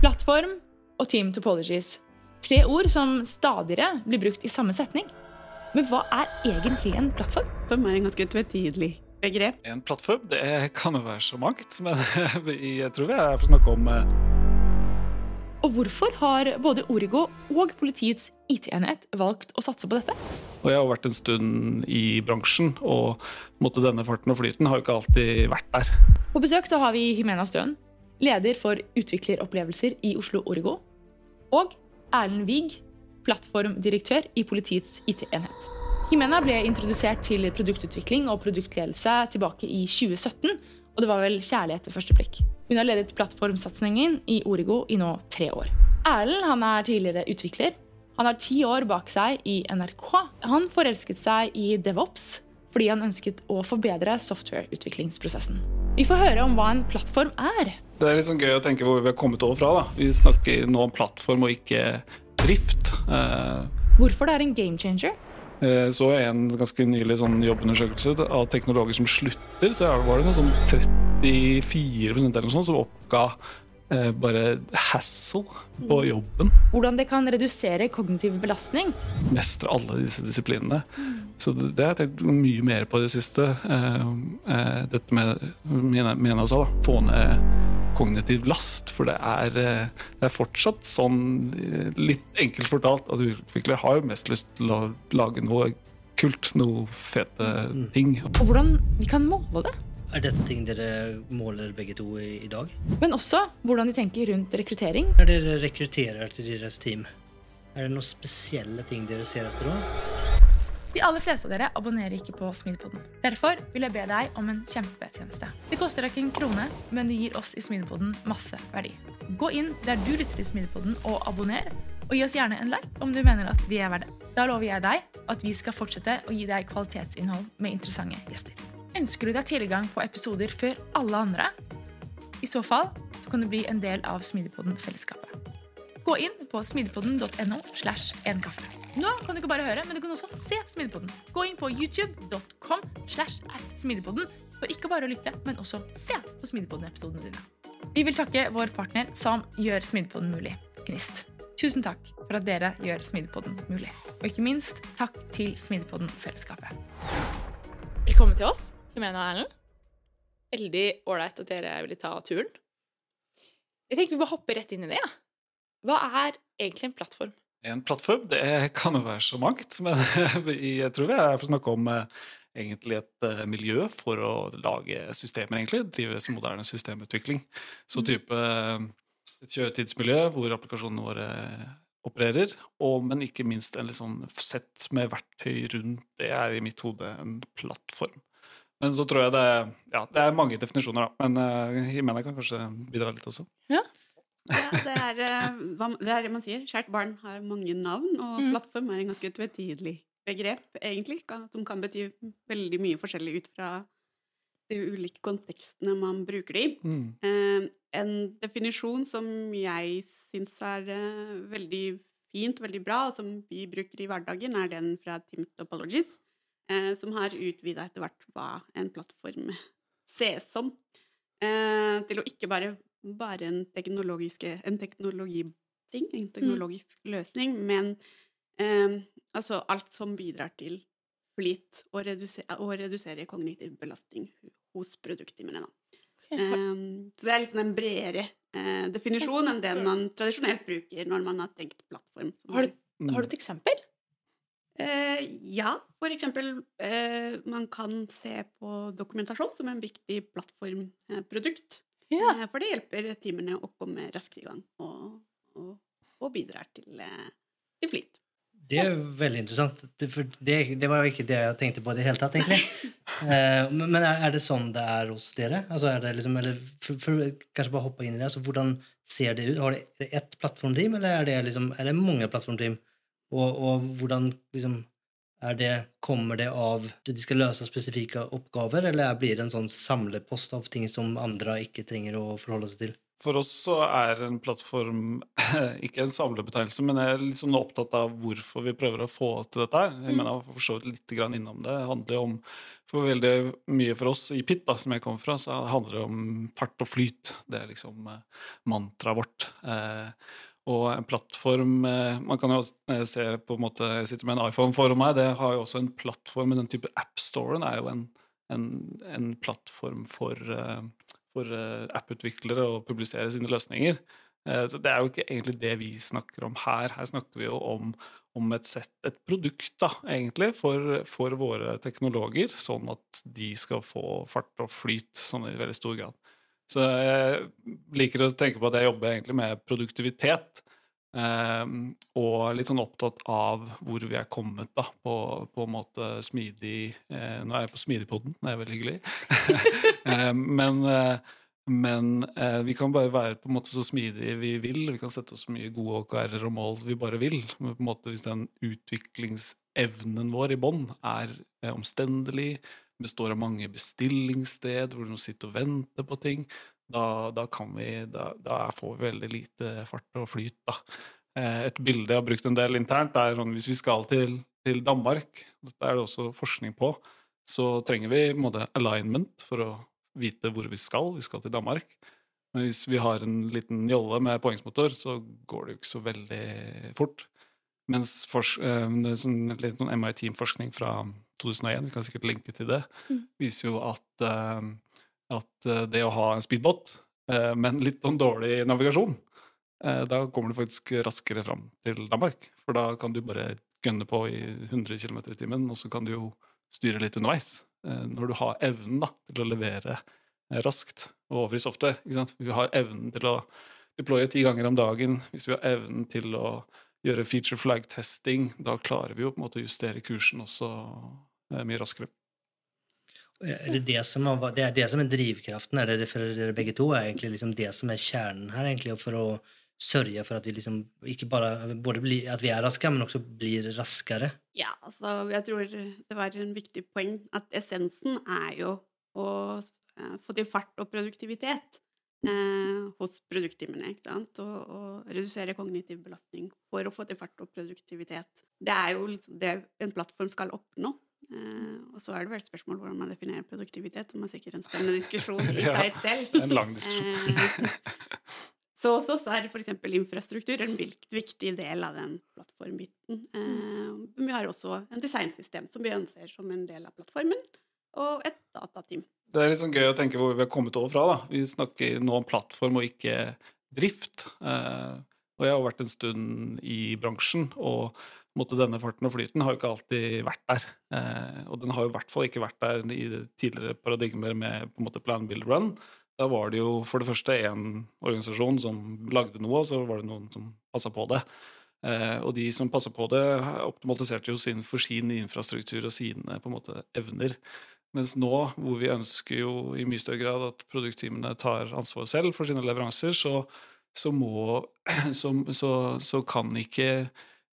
Plattform og team topologies. Tre ord som stadigere blir brukt i samme setning. Men hva er egentlig en plattform? Plattform er en ganske tvetydig begrep. En plattform det kan jo være så mangt, men jeg tror vi er for å snakke om eh, Og hvorfor har både Origo og politiets IT-enhet valgt å satse på dette? Og jeg har vært en stund i bransjen, og måtte denne farten og flyten har jo ikke alltid vært der. På besøk så har vi Himena Støen, leder for utvikleropplevelser i Oslo Origo, og Erlend Wiig, plattformdirektør i politiets IT-enhet. Himena ble introdusert til produktutvikling og produktledelse tilbake i 2017, og det var vel kjærlighet til første blikk. Hun har ledet plattformsatsingen i Origo i nå tre år. Erlend er tidligere utvikler. Han har ti år bak seg i NRK. Han forelsket seg i DevOps fordi han ønsket å forbedre softwareutviklingsprosessen. Vi får høre om hva en plattform er. Det er sånn gøy å tenke hvor vi har kommet over fra. da. Vi snakker nå om plattform og ikke drift. Eh, Hvorfor det er en game changer? eh, Så en ganske nylig sånn jobbundersøkelse av teknologer som slutter, så var det noe sånn 34% eller noe sånt som oppga eh, bare hassle på jobben. Hvordan det kan redusere kognitiv belastning. Mestre alle disse disiplinene. Så det, det har jeg tenkt mye mer på i det siste. Eh, eh, dette med, mener da, få ned kognitiv last. For det er, eh, det er fortsatt sånn, litt enkelt fortalt, at utviklere har jo mest lyst til å lage noe kult, noe fete ting. Og hvordan vi kan måle det. Er dette ting dere måler begge to i, i dag? Men også hvordan de tenker rundt rekruttering. Når dere rekrutterer til deres team, er det noen spesielle ting dere ser etter da? De aller fleste av dere abonnerer ikke på Smidepoden. Derfor vil jeg be deg om en kjempetjeneste. Det koster deg ikke en krone, men det gir oss i Smidepoden masse verdi. Gå inn der du lytter til Smidepoden, og abonner, og gi oss gjerne en like om du mener at vi er verdt det. Da lover jeg deg at vi skal fortsette å gi deg kvalitetsinnhold med interessante gjester. Ønsker du deg tilgang på episoder før alle andre? I så fall så kan du bli en del av Smidpodden-fellesskapet. Gå inn på smidpodden.no slash en kaffe. Nå kan du ikke bare høre, men du kan også se Smidepodden. Gå inn på youtube.com slash smidepodden for ikke bare å lytte, men også se på Smidepodden-episodene dine. Vi vil takke vår partner som gjør Smidepodden mulig, Gnist. Tusen takk for at dere gjør Smidepodden mulig. Og ikke minst takk til Smidepodden-fellesskapet. Velkommen til oss, Jemena og Erlend. Veldig ålreit at dere ville ta turen. Jeg tenkte vi bare hopper rett inn i det. Ja. Hva er egentlig en plattform? En plattform det kan jo være så mangt, men jeg tror vi er for å snakke om eh, egentlig et eh, miljø for å lage systemer, egentlig. Drive moderne systemutvikling. Så type eh, et kjøretidsmiljø hvor applikasjonene våre opererer, og, men ikke minst en liksom sett med verktøy rundt det er i mitt hode en plattform. Men så tror jeg det, ja, det er mange definisjoner, da. Men jeg kan kanskje bidra litt også. Ja, det er, eh, det er det man sier. Kjært barn har mange navn, og Mm. plattform er en ganske tvetydig begrep, egentlig. Som kan bety veldig mye forskjellig ut fra de ulike kontekstene man bruker det i. Mm. Eh, en definisjon som jeg syns er eh, veldig fint, veldig bra, og som vi bruker i hverdagen, er den fra Tim Topologies, som har utvida etter hvert hva en plattform ses som. Til å ikke bare være en, en teknologiting, en teknologisk løsning, men eh, altså alt som bidrar til flyt og, redusere, og redusere kognitiv belastning hos produkttimene. Okay. Eh, så det er liksom en bredere eh, definisjon enn den man tradisjonelt bruker når man har tenkt plattform. Har du, har du et eksempel? Eh, ja, for eksempel eh, man kan se på dokumentasjon som en viktig plattformprodukt. Ja. Eh, for det hjelper teamene å komme raskt i gang og, og, og bidrar til, eh, til flyt. Det er veldig interessant. For det, det var jo ikke det jeg tenkte på i det hele tatt, egentlig. Eh, men er, det sånn det er hos dere? Altså er det liksom, eller for, for kanskje bare hoppe inn i det, altså hvordan ser det ut? Har dere ett plattformteam, eller er det, liksom, er det mange plattformteam? Og, og hvordan liksom det, Kommer det av at de skal løse spesifikke oppgaver, eller blir det en sånn samlepost av ting som andre ikke trenger å forholde seg til? For oss så er en plattform ikke en samlebetegnelse, men jeg er sånn opptatt av hvorfor vi prøver å få til dette her. Jeg Mm. mener for så vidt litt grann innom det. Det handler jo om for veldig mye for oss i PIT, da, som jeg kommer fra, så handler det om fart og flyt. Det er liksom eh, mantraet vårt. Eh, og en plattform eh, Man kan jo eh, se på en måte Jeg sitter med en iPhone foran meg. Det har jo også en plattform, men den type AppStoren er jo en, en, en plattform for, eh, for apputviklere å publisere sine løsninger. Så det er jo ikke egentlig det vi snakker om her. Her snakker vi jo om, om et sett, et produkt, da, egentlig, for, for våre teknologer, sånn at de skal få fart og flyt sånn i veldig stor grad. Så jeg liker å tenke på at jeg jobber egentlig med produktivitet. eh, og litt sånn opptatt av hvor vi er kommet da, på, på en måte smidig eh, Nå er jeg på Smidigpodden, det er veldig hyggelig. Eh, men eh, men eh, vi kan bare være på en måte så smidige vi vil. Vi kan sette oss så mye gode OKR-er og mål vi bare vil. Men på en måte hvis den utviklingsevnen vår i bånn er eh, omstendelig, består av mange bestillingssted hvor noen sitter og venter på ting, da, da vi da, da får vi veldig lite fart og flyt. da. Eh, et bilde jeg har brukt en del internt, er sånn hvis vi skal til, til Danmark, dette er det også forskning på, så trenger vi måte alignment for å vite hvor vi skal. Vi skal til Danmark. Men hvis vi har en liten jolle med påhengsmotor, så går det jo ikke så veldig fort. Mens for, eh, sånn, litt sånn MIT-forskning fra 2001, vi kan sikkert linke til det, Mm. viser jo at, eh, at eh, det å ha en speedbåt, eh, men litt om dårlig navigasjon, da kommer du faktisk raskere fram til Danmark. For da kan du bare gønne på i 100 km i timen, og så kan du jo styre litt underveis. Når du har evnen da, til å levere raskt og over i software. Ikke sant? Vi har evnen til å deploye ti ganger om dagen. Hvis vi har evnen til å gjøre feature flag-testing, da klarer vi jo på en måte å justere kursen også mye raskere. Er det det som, det er det som er drivkraften? Er det det for dere begge to? Er egentlig liksom det som er kjernen her, egentlig, for å sørge for at vi liksom ikke bare både bli, at vi er raske, men også blir raskere? Ja, altså jeg tror det var en viktig poeng at essensen er jo å eh, få til fart og produktivitet eh, hos produktimene, ikke sant? Og, og redusere kognitiv belastning for å få til fart og produktivitet. Det er jo liksom det en plattform skal oppnå. Eh, og så er det vel et spørsmål hvordan man definerer produktivitet, som er sikkert en spennende diskusjon i Ja. seg selv. En lang diskusjon. uh, så hos oss er f.eks. infrastruktur en viktig del av den plattformbiten. Uh, vi har også en designsystem som vi ønsker som en del av plattformen, og et datateam. Det er litt sånn gøy å tenke hvor vi har kommet over fra. da. Vi snakker nå om plattform og ikke drift. Og jeg har vært en stund i bransjen, og måte, denne farten og flyten har jo ikke alltid vært der. Eh, og den har jo i hvert fall ikke vært der i tidligere paradigmer med på en måte plan, build, run. Da var det jo for det første en organisasjon som lagde noe, og så var det noen som passa på det. Eh, og de som passa på det, optimaliserte jo sin, for sin infrastruktur og sine på en måte evner. Mens nå, hvor vi ønsker jo i mye større grad at produktteamene tar ansvar selv for sine leveranser, så, så må så, så kan ikke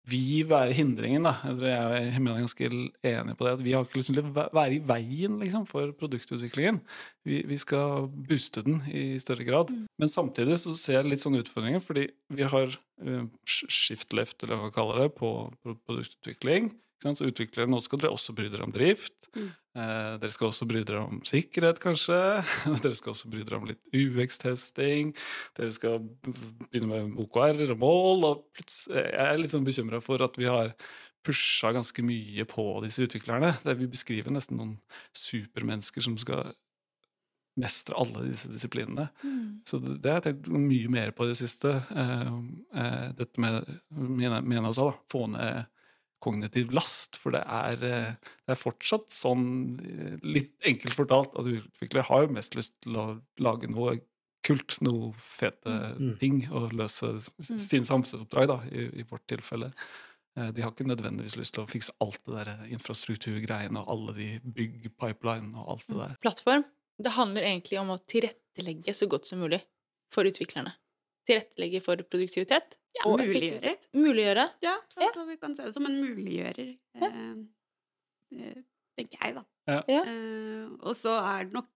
vi være hindringen, da. Jeg tror jeg er ganske enig på det. At vi har ikke lyst til å være i veien liksom, for produktutviklingen. Vi, vi skal booste den i større grad. Men samtidig så ser jeg litt sånne utfordringer, fordi vi har uh, shift left, eller hva vi kaller det, på, på produktutvikling. Så utviklere, nå skal dere også bry dere om drift. Mm. Eh, dere skal også bry dere om sikkerhet, kanskje. dere skal også bry dere om litt UX-testing. Dere skal begynne med OKR og mål. Og jeg er litt sånn bekymra for at vi har pusha ganske mye på disse utviklerne. Der vi beskriver nesten noen supermennesker som skal mestre alle disse disiplinene. Så det, det har jeg tenkt mye mer på i det siste. Eh, eh, dette med, mener jeg også, da, få ned kognitiv last. For det er, eh, det er fortsatt sånn, eh, litt enkelt fortalt, at utviklere har jo mest lyst til å lage noe kult, noe fete Mm. ting, og løse Mm. sine samfunnsoppdrag, da, i, i vårt tilfelle. Eh, De har ikke nødvendigvis lyst til å fikse alt det der infrastrukturgreiene og alle de byggpipelinene og alt det der. Plattform, det handler egentlig om å tilrettelegge så godt som mulig for utviklerne. Tilrettelegge for produktivitet Ja, og muliggjøre. effektivitet. Muliggjøre. Ja, Ja. altså, vi kan se det som en muliggjører, Ja. eh, eh, tenker jeg, da. Ja. Eh, og så er det nok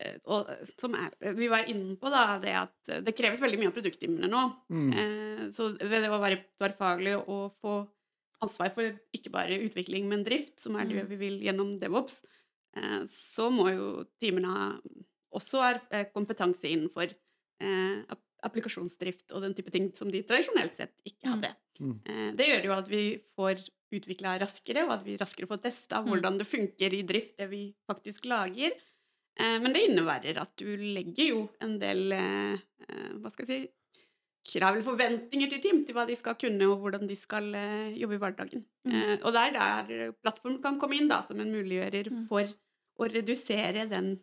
eh, og som er, vi var inne på, da, det at det kreves veldig mye av produktteamene nå. Mm. Eh, så ved det å være tverrfaglig og få ansvar for ikke bare utvikling, men drift, som er det Mm. vi vil gjennom DevOps, eh, så må jo teamene ha også er eh, kompetanse innenfor eh, applikasjonsdrift og den type ting som de tradisjonelt sett ikke Mm. hadde. Mm. Eh, Det gjør jo at vi får utvikla raskere, og at vi raskere får testa Mm. hvordan det funker i drift, det vi faktisk lager. Eh, Men det innebærer at du legger jo en del eh, hva skal jeg si, krav eller forventninger til team til hva de skal kunne, og hvordan de skal jobbe i hverdagen. Mm. Eh, Og det er der plattform kan komme inn da, som en muliggjører Mm. for å redusere den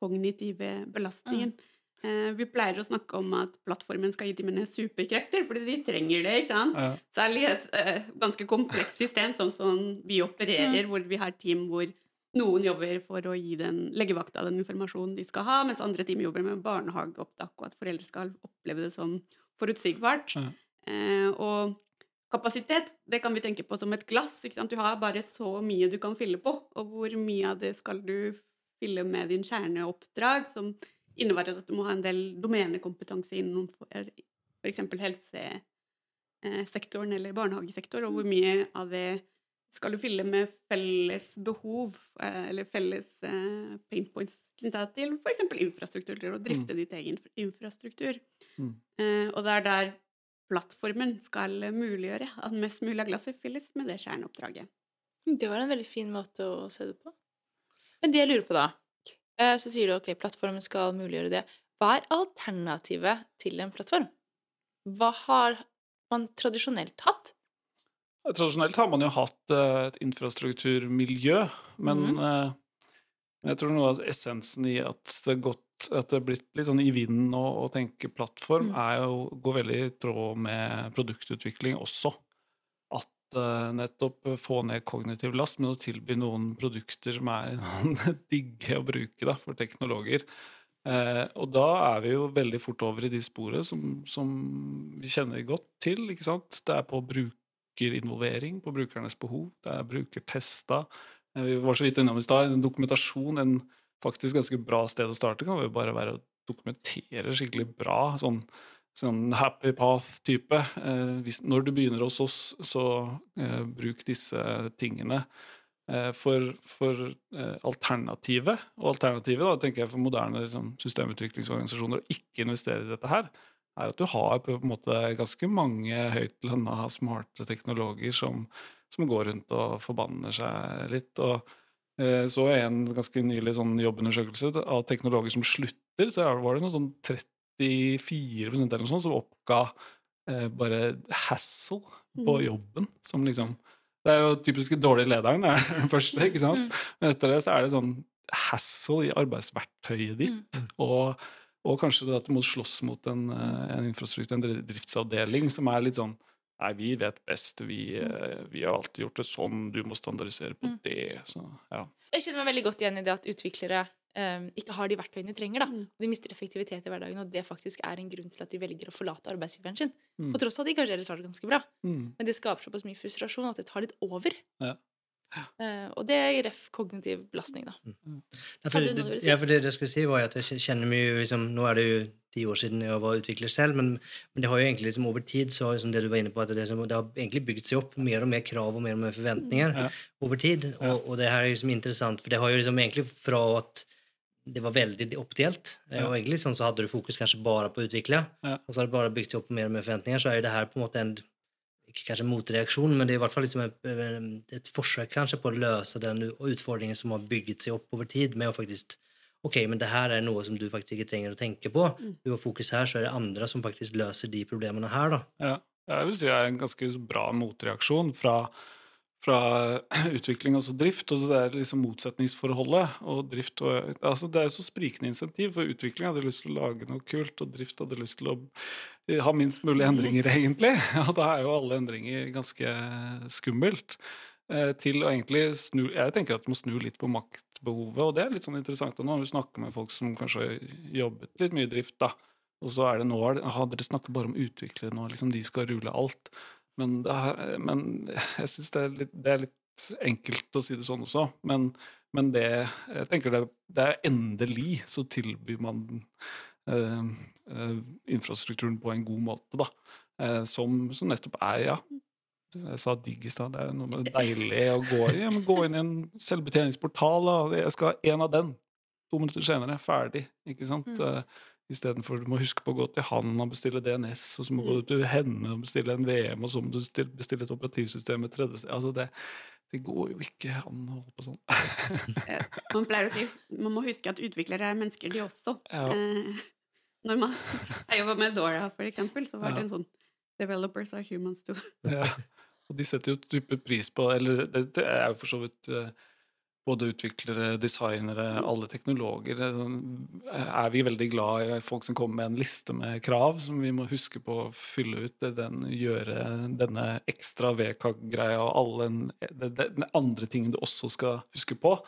kognitive belastningen. Eh, Vi pleier å snakke om at plattformen skal gi timene superkrefter, fordi de trenger det. ikke sant? Ja. Særlig et eh, ganske komplekst system, sånn som vi opererer, hvor vi har team hvor noen jobber for å gi den legevakta den informasjonen de skal ha, mens andre team jobber med barnehageopptak, og at foreldre skal oppleve det som forutsigbart. Ja. Eh, og kapasitet, det kan vi tenke på som et glass. ikke sant? Du har bare så mye du kan fylle på, og hvor mye av det skal du fylle med din kjerneoppdrag, som innebærer at du må ha en del domenekompetanse innenfor f.eks. helsesektoren eller barnehagesektor, og hvor mye av det skal du fylle med felles behov, eh, eller felles eh, pain points knytta til f.eks. infrastruktur, til å drifte ditt egen infrastruktur. Mm. Eh, og det er der plattformen skal muliggjøre at mest mulig av glasset fylles med det kjerneoppdraget. Det var en veldig fin måte å se det på. Men det jeg lurer på, da Så sier du ok, plattformen skal muliggjøre det. Hva er alternativet til en plattform? Hva har man tradisjonelt hatt? Tradisjonelt har man jo hatt eh, et infrastrukturmiljø, men eh, jeg tror noe av essensen i at det, er godt, at det er blitt litt sånn i vinden å, å tenke plattform, Mm. er jo gå veldig i tråd med produktutvikling også. Eh, nettopp få ned kognitiv last, men å tilby noen produkter som er digge å bruke da, for teknologer. Eh, og da er vi jo veldig fort over i de sporet som, som vi kjenner godt til. ikke sant? Det er på brukerinvolvering, på brukernes behov. Det er brukertesta. Eh, vi var så vidt innom i stad. En dokumentasjon, en faktisk ganske bra sted å starte, kan jo bare være å dokumentere skikkelig bra. sånn sånn happy path-type. Eh, når du begynner hos oss, så eh, bruk disse tingene. Eh, for for alternativet, og alternativet da, tenker jeg for moderne liksom, systemutviklingsorganisasjoner å ikke investere i dette her, er at du har på en måte ganske mange høytlønna, smarte teknologer som, som går rundt og forbanner seg litt. og eh, så en ganske nylig sånn jobbundersøkelse av teknologer som slutter, så var det noe sånn 34% eller noe sånt som oppga eh, bare hassle på Mm. jobben. Som liksom Det er jo typisk dårlig lederen, er den første, ikke sant? Mm. Men etter det så er det sånn hassle i arbeidsverktøyet ditt. Mm. Og, og kanskje det at du må slåss mot en, eh, en infrastruktur, en driftsavdeling, som er litt sånn Nei, vi vet best. Vi, eh, vi har alltid gjort det sånn. Du må standardisere på Mm. det. Så, ja. Jeg kjenner meg veldig godt igjen i det at utviklere ikke har de verktøyene de trenger. da. Mm. De mister effektivitet i hverdagen, og det faktisk er en grunn til at de velger å forlate arbeidsgiveren sin. Mm. På tross av at de kanskje ellers har det ganske bra. Mm. Men det skaper såpass mye frustrasjon at det tar litt over. Ja. Eh, og det er ref kognitiv belastning, da. Ja, for, Hadde du noe du det, ville si? ja, for det jeg skulle si, var at jeg kjenner mye liksom, Nå er det jo ti år siden jeg var utvikler selv, men, men det har jo egentlig liksom over tid så liksom det du var inne på, at det, det har egentlig bygd seg opp mer og mer krav og mer og mer forventninger Ja. over tid. Og, og det her er liksom interessant, for det har jo liksom egentlig fra at det var veldig oppdelt, eh, Ja. og egentlig sånn så hadde du fokus kanskje bare på å utvikle, Ja. og så har du bare bygd opp mer og mer forventninger, så er jo det her på en måte en ikke kanskje motreaksjon, men det er i hvert fall liksom et, et forsøk kanskje på å løse den utfordringen som har bygget seg opp over tid, med å faktisk Ok, men det her er noe som du faktisk ikke trenger å tenke på. Mm. Du har fokus her, så er det andre som faktisk løser de problemene her, da. Ja, jeg vil si det er en ganske bra motreaksjon fra, fra utvikling altså drift. og Det er liksom motsetningsforholdet. og drift og, altså Det er jo så sprikende insentiv, for utvikling hadde lyst til å lage noe kult, og drift hadde lyst til å ha minst mulig endringer, egentlig. Og da er jo alle endringer ganske skummelt. eh, Til å egentlig snu Jeg tenker at du må snu litt på maktbehovet, og det er litt sånn interessant nå når du snakker med folk som kanskje har jobbet litt mye i drift, da. Og så er det nå aha, Dere snakker bare om utviklere nå, liksom de skal rulle alt. Men, det er, men jeg syns det, det er litt enkelt å si det sånn også. Men, Men det, jeg tenker det, det er endelig så tilbyr man eh, eh, infrastrukturen på en god måte, da. Eh, som, som nettopp er, ja Jeg sa digg i stad. Det er noe deilig å gå, ja, men gå inn i en selvbetjeningsportal. Da. Jeg skal ha en av den. To minutter senere, ferdig. ikke sant? Mm. Istedenfor du må huske på å gå til han og bestille DNS, og så må du gå til henne og bestille en VM, og så må du bestille et operativsystem et tredje sted. Altså det, det går jo ikke an å holde på sånn. Eh, Man pleier å si man må huske at utviklere er mennesker, de også. Ja. Eh, når man Jeg jobba med Dora, for eksempel, så var det en sånn Developers are humans too. Ja. Og de setter jo type pris på Eller det, det er jo for så vidt eh, både utviklere, designere, alle teknologer. Er sånn, Er vi veldig glad i folk som kommer med en liste med krav som vi må huske på å fylle ut? Den, gjøre denne ekstra VK-greia og alle den, den andre ting du også skal huske på.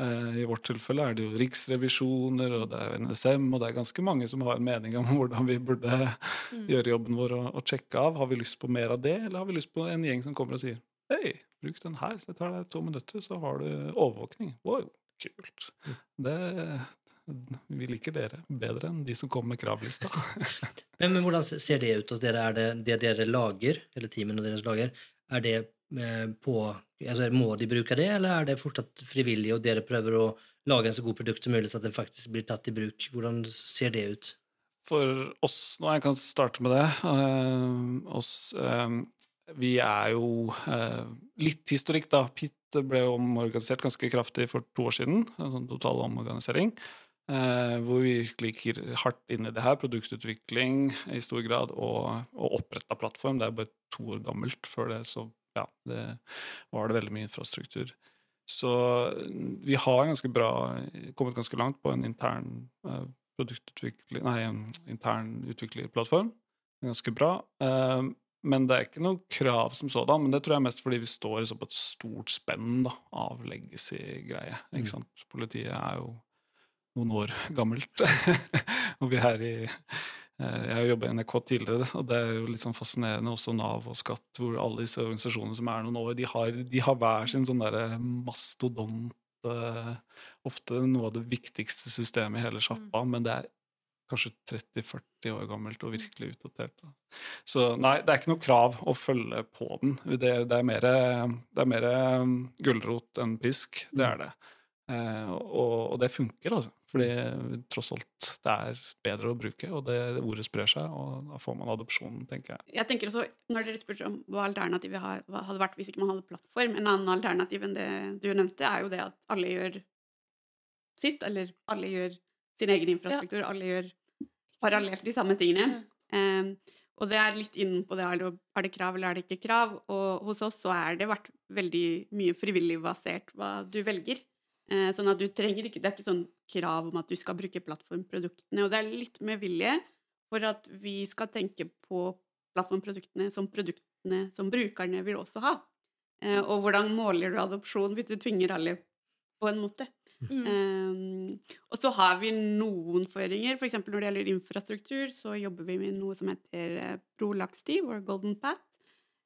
Eh, I vårt tilfelle er det jo riksrevisjoner, og det er NSM, og det er ganske mange som har en mening om hvordan vi burde gjøre jobben vår og, og sjekke av. Har vi lyst på mer av det, eller har vi lyst på en gjeng som kommer og sier Hei, bruk den her. Det tar deg to minutter, så har du overvåkning. Wow, kult. Det, vi liker dere bedre enn de som kommer med kravlista. Men, men hvordan ser det ut hos dere? Er det det dere lager, eller teamene deres lager, er det eh, på altså Må de bruke det, eller er det fortsatt frivillig, og dere prøver å lage en så god produkt som mulig, så at det faktisk blir tatt i bruk? Hvordan ser det ut? For oss nå, jeg kan starte med det eh, oss, eh, Vi er jo eh, litt historikk, da. PIT ble omorganisert ganske kraftig for to år siden. En sånn total omorganisering. eh, hvor vi virkelig hardt inn i det her. Produktutvikling i stor grad, og, og oppretta plattform. Det er bare to år gammelt. Før det så ja, det var det veldig mye infrastruktur. Så vi har ganske bra, kommet ganske langt på en intern eh, produktutvikling Nei, en intern utviklerplattform. Ganske bra. Eh, men det er ikke noe krav som sådan. Men det tror jeg er mest fordi vi står på et stort spenn da, av legacy-greie. Mm. ikke sant? Politiet er jo noen år gammelt. og vi er i eh, Jeg har jobba i NRK tidligere, og det er jo litt sånn fascinerende også Nav og Skatt, hvor alle disse organisasjonene som er noen år, de har, de har hver sin sånn derre mastodont eh, Ofte noe av det viktigste systemet i hele sjappa, men det er kanskje 30-40 år gammelt og virkelig utdatert. Da. Så nei, det er ikke noe krav å følge på den. Det, det er mer, det er mer um, gulrot enn pisk. Det er det. Eh, og, og det funker, altså. Fordi tross alt, det er bedre å bruke, og det ordet sprer seg, og da får man adopsjon, tenker jeg. Jeg tenker også, når dere spurte om hva alternativet hadde vært hvis ikke man hadde plattform, en annen alternativ enn det du nevnte, er jo det at alle gjør sitt, eller alle gjør sin egen infrastruktur, alle gjør parallelt de samme tingene. Um, og det er litt innenpå, på det, er det, krav eller er det ikke krav? Og hos oss så er det vært veldig mye frivillig basert hva du velger. Eh, sånn at du trenger ikke, Det er ikke sånn krav om at du skal bruke plattformproduktene. Og det er litt med vilje for at vi skal tenke på plattformproduktene som produktene som brukerne vil også ha. Eh, og hvordan måler du adopsjon hvis du tvinger alle på en måte? Mm. Um, og så har vi noen føringer. F.eks. Når det gjelder infrastruktur, så jobber vi med noe som heter eh, Prolax-sti, vår Golden Path,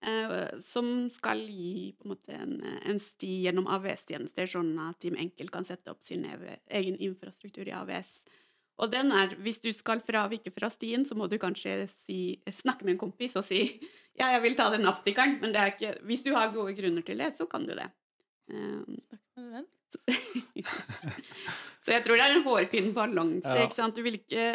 uh, som skal gi på en måte en, en sti gjennom AVS-tjenester, sånn at Team Enkel kan sette opp sin egen infrastruktur i AVS. Og den er, hvis du skal fravike fra stien, så må du kanskje si, snakke med en kompis og si ja, jeg vil ta den avstikkeren, men ikke, hvis du har gode grunner til det, så kan du det. Um, Snakk med en venn. så jeg tror det er en hårfin balanse. Ja. ikke sant? Du vil ikke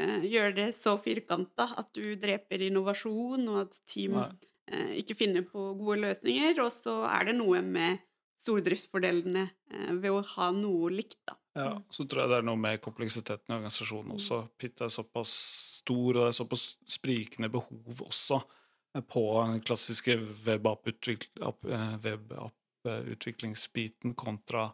uh, gjøre det så firkanta at du dreper innovasjon, og at team eh, ikke finner på gode løsninger. Og så er det noe med stordriftsfordelene uh, ved å ha noe likt, da. Ja, så tror jeg det er noe med kompleksiteten i organisasjonen også. Pitt er såpass stor, og det er såpass sprikende behov også på den klassiske web-app-utviklingsbiten kontra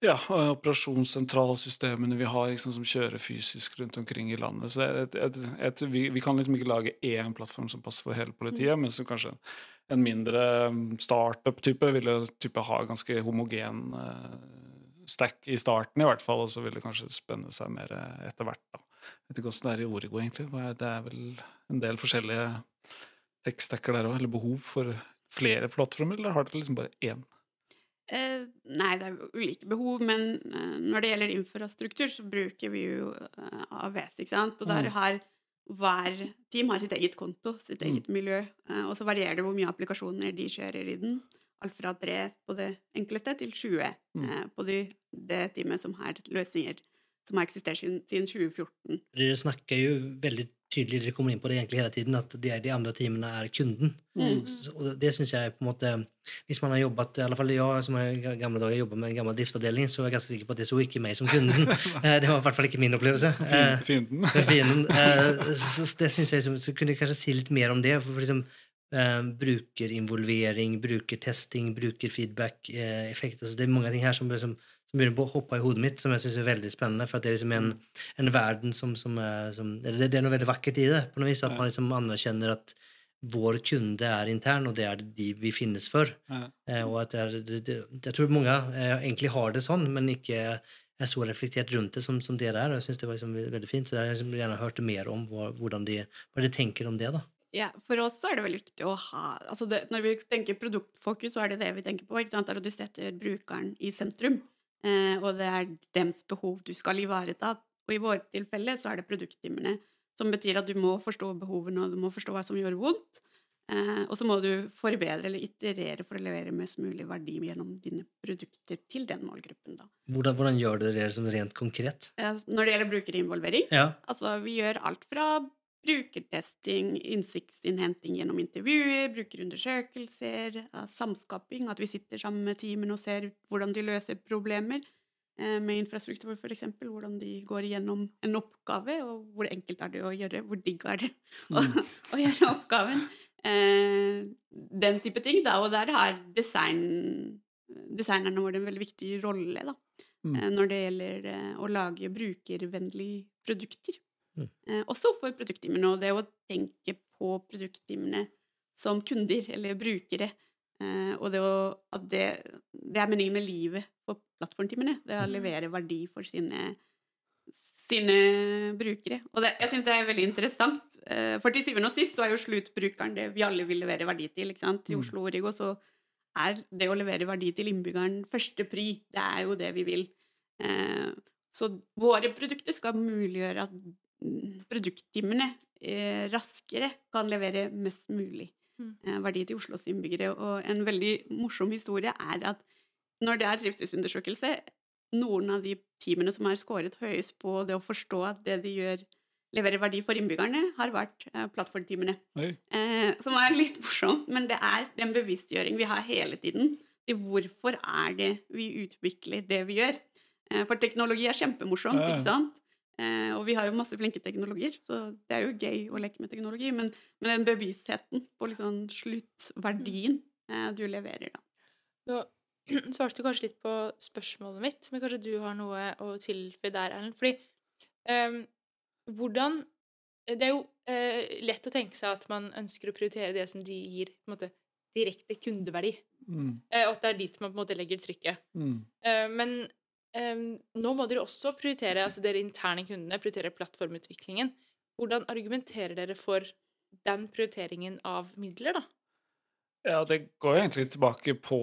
ja, operasjonssentralsystemene vi har liksom, som kjører fysisk rundt omkring i landet. Så jeg, jeg, jeg, vi, vi kan liksom ikke lage én plattform som passer for hele politiet, men som kanskje en mindre mm, startup-type vil jo type ha ganske homogen uh, stack i starten, i hvert fall, og så vil det kanskje spenne seg mer etter hvert. da. Jeg vet ikke hvordan det er i Origo, egentlig. Det er vel en del forskjellige tech-stacker der òg, eller behov for flere plattformer, eller har dere liksom bare én? Eh, nei, det er ulike behov, men eh, når det gjelder infrastruktur, så bruker vi jo eh, AVS, ikke sant. Og der Mm. har hver team har sitt eget konto, sitt Mm. eget miljø. Eh, og så varierer det hvor mye applikasjoner de kjører i den. Alt fra tre på det enkleste til 20 Mm. eh, på de, det teamet som har løsninger som har eksistert siden, siden 2014. Dere snakker jo veldig tydelig, dere kommer inn på det egentlig hele tiden, at det er de andre teamene er kunden. Mm. Så- Og det syns jeg på en måte Hvis man har jobbet, i alle fall jeg som har gamle dager jobba med en gammel driftsavdeling, så er jeg ganske sikker på at det så ikke meg som kunden. Eh, det var i hvert fall ikke min opplevelse. Eh, Fienden. fienden. Eh, så det synes jeg så kunne jeg kanskje si litt mer om det. For, for liksom, eh, brukerinvolvering, brukertesting, brukerfeedback, eh, effekt. Altså, det er mange ting her som, liksom, som begynner å hoppe i hodet mitt, som jeg syns er veldig spennende. For at det er liksom en, en verden som, som, er, som eller det, det er noe veldig vakkert i det. på noe vis, At man liksom anerkjenner at vår kunde er intern, og det er de vi finnes for. Ja. Eh, og at det er, det, det, jeg tror mange eh, egentlig har det sånn, men ikke er så reflektert rundt det som, som dere er. og Jeg synes det var liksom veldig fint. så Jeg har liksom gjerne hørt mer om hva, hvordan de, hva de tenker om det. da. Ja, for oss så er det veldig viktig å ha altså det, Når vi tenker produktfokus, så er det det vi tenker på. ikke sant? Der du setter brukeren i sentrum. Eh, og det er dems behov du skal ivareta. Og i vårt tilfelle så er det produkttimene. Som betyr at du må forstå behovene, og du må forstå hva som gjør vondt. Eh, og så må du forbedre eller iterere for å levere mest mulig verdi gjennom dine produkter til den målgruppen. da. Hvordan, hvordan gjør dere det liksom rent konkret? Eh, når det gjelder brukerinvolvering, Ja. Altså, vi gjør alt fra brukertesting, innsiktsinnhenting gjennom intervjuer, brukerundersøkelser, samskaping, at vi sitter sammen med teamene og ser hvordan de løser problemer eh, med infrastruktur, f.eks. Hvordan de går igjennom en oppgave, og hvor enkelt er det å gjøre, hvor digg er det å, å gjøre oppgaven. Eh, den type ting, da. Og der har design, designerne våre en veldig viktig rolle, da. Mm. eh, Når det gjelder å lage brukervennlige produkter. Mm. Eh, også for produkttimene. Og det å tenke på produkttimene som kunder eller brukere. Eh, og det, å, at det, det er meningen med livet for plattformtimene. Det er å Mm. levere verdi for sine, sine brukere. Og det, jeg syns det er veldig interessant. eh, For til syvende og sist så er jo sluttbrukeren det vi alle vil levere verdi til. ikke sant? I Mm. Oslo Origo så er det å levere verdi til innbyggeren første pri. Det er jo det vi vil. Eh, Så våre produkter skal muliggjøre at produkttimene eh, raskere kan levere mest mulig Mm. eh, verdi til Oslos innbyggere. Og en veldig morsom historie er at når det er trivselsundersøkelse, noen av de teamene som har skåret høyest på det å forstå at det de gjør, leverer verdi for innbyggerne, har vært eh, plattformteamene. Eh, som er litt morsomt, men det er den bevisstgjøring vi har hele tiden til hvorfor er det vi utvikler det vi gjør. Eh, for teknologi er kjempemorsomt, ikke sant? Eh, og vi har jo masse flinke teknologier, så det er jo gøy å leke med teknologi. Men, men den bevisstheten på liksom sluttverdien eh, du leverer, da. Nå svarte du kanskje litt på spørsmålet mitt, men kanskje du har noe å tilføye der, Erlend. Fordi eh, hvordan Det er jo eh, lett å tenke seg at man ønsker å prioritere det som de gir på en måte, direkte kundeverdi, Mm. eh, og at det er dit man på en måte legger trykket. Mm. Eh, men ehm, nå må dere også prioritere altså dere interne kundene, prioritere plattformutviklingen. Hvordan argumenterer dere for den prioriteringen av midler, da? Ja, det går egentlig tilbake på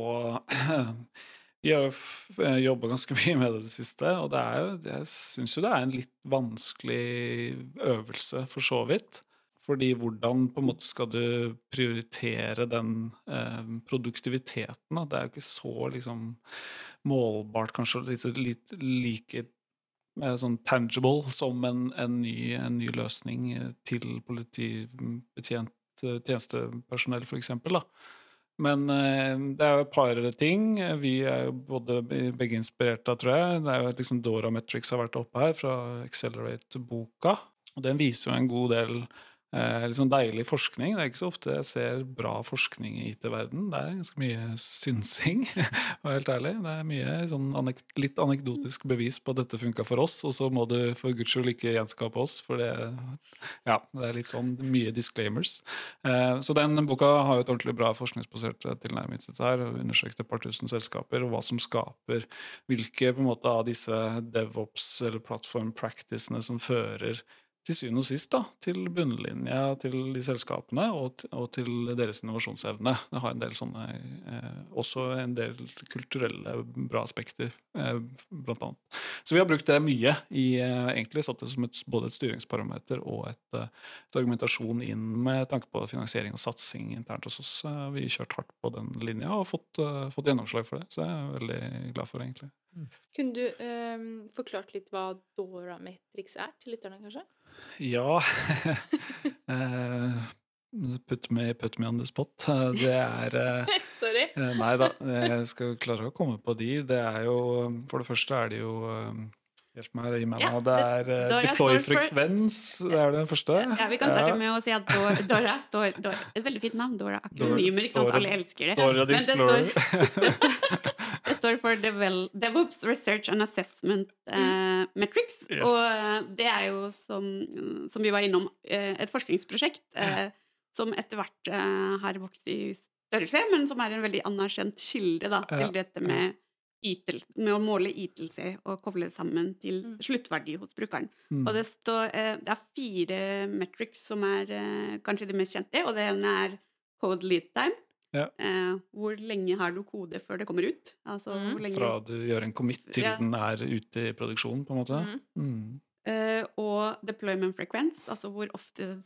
Vi har jo jobba ganske mye med det det siste, og det er jo, jeg syns jo det er en litt vanskelig øvelse, for så vidt. Fordi hvordan på en måte skal du prioritere den eh, produktiviteten? Da? Det er jo ikke så liksom målbart, kanskje, litt, litt like eh, sånn tangible som en, en, ny, en ny løsning eh, til politibetjent eh, tjenestepersonell, eksempel. Men eh, det er jo et par ting. Vi er jo både begge inspirert av, tror jeg. Det er jo liksom Dora Metrics har vært oppe her, fra Accelerate-boka. Og den viser jo en god del eh, liksom deilig forskning. Det er ikke så ofte jeg ser bra forskning i IT-verden. Det er ganske mye synsing, å helt ærlig. Det er mye sånn anek litt anekdotisk bevis på at dette funka for oss, og så må du for guds skyld ikke gjenskape oss, for det, ja, det er litt sånn mye disclaimers. Eh, så den boka har jo et ordentlig bra forskningsbasert tilnærming til dette her, og undersøkt et par tusen selskaper, og hva som skaper hvilke på en måte av disse DevOps eller platform practicene som fører til syvende og sist da, til bunnlinja til de selskapene og, og til deres innovasjonsevne. Det har en del sånne, eh, også en del kulturelle bra aspekter, eh, blant annet. Så vi har brukt det mye i eh, egentlig satt det som et, både et styringsparameter og et, eh, et argumentasjon inn med tanke på finansiering og satsing internt hos oss. Eh, vi har kjørt hardt på den linja og fått, eh, fått gjennomslag for det, så jeg er veldig glad for det, egentlig. Kunne du eh, forklart litt hva Dora Matrix er til lytterne, kanskje? Ja Eh, Put me, put me on the spot. Eh, Det er eh, Sorry. Nei da, jeg skal klare å komme på de. Det er jo For det første er det jo Hjelp meg, gi meg nå. Det er for- deploy-frekvens. Det er den første. Ja, vi kan starte med å si at Dora, Dora står Dora, Et veldig fint navn. Dora Akronymer, ikke sant? Alle elsker det. Dora the Explorer. står, for DevOps Research and Assessment uh, Metrics. Yes. Og eh, det er jo, som, som vi var innom, eh, et forskningsprosjekt uh, som etter hvert uh, har vokst i størrelse, men som er en veldig anerkjent kilde da, til dette med, ITL, med å måle ytelse og koble det sammen til Mm. sluttverdi hos brukeren. Mm. Og det, står, det er fire metrics som er kanskje de mest kjente, og det ene er code lead time. Ja. Eh, hvor lenge har du kode før det kommer ut? Altså, Mm. hvor lenge, Fra du gjør en commit til Ja. den er ute i produksjon, på en måte. Mm. Mm. eh, og deployment frequence, altså hvor ofte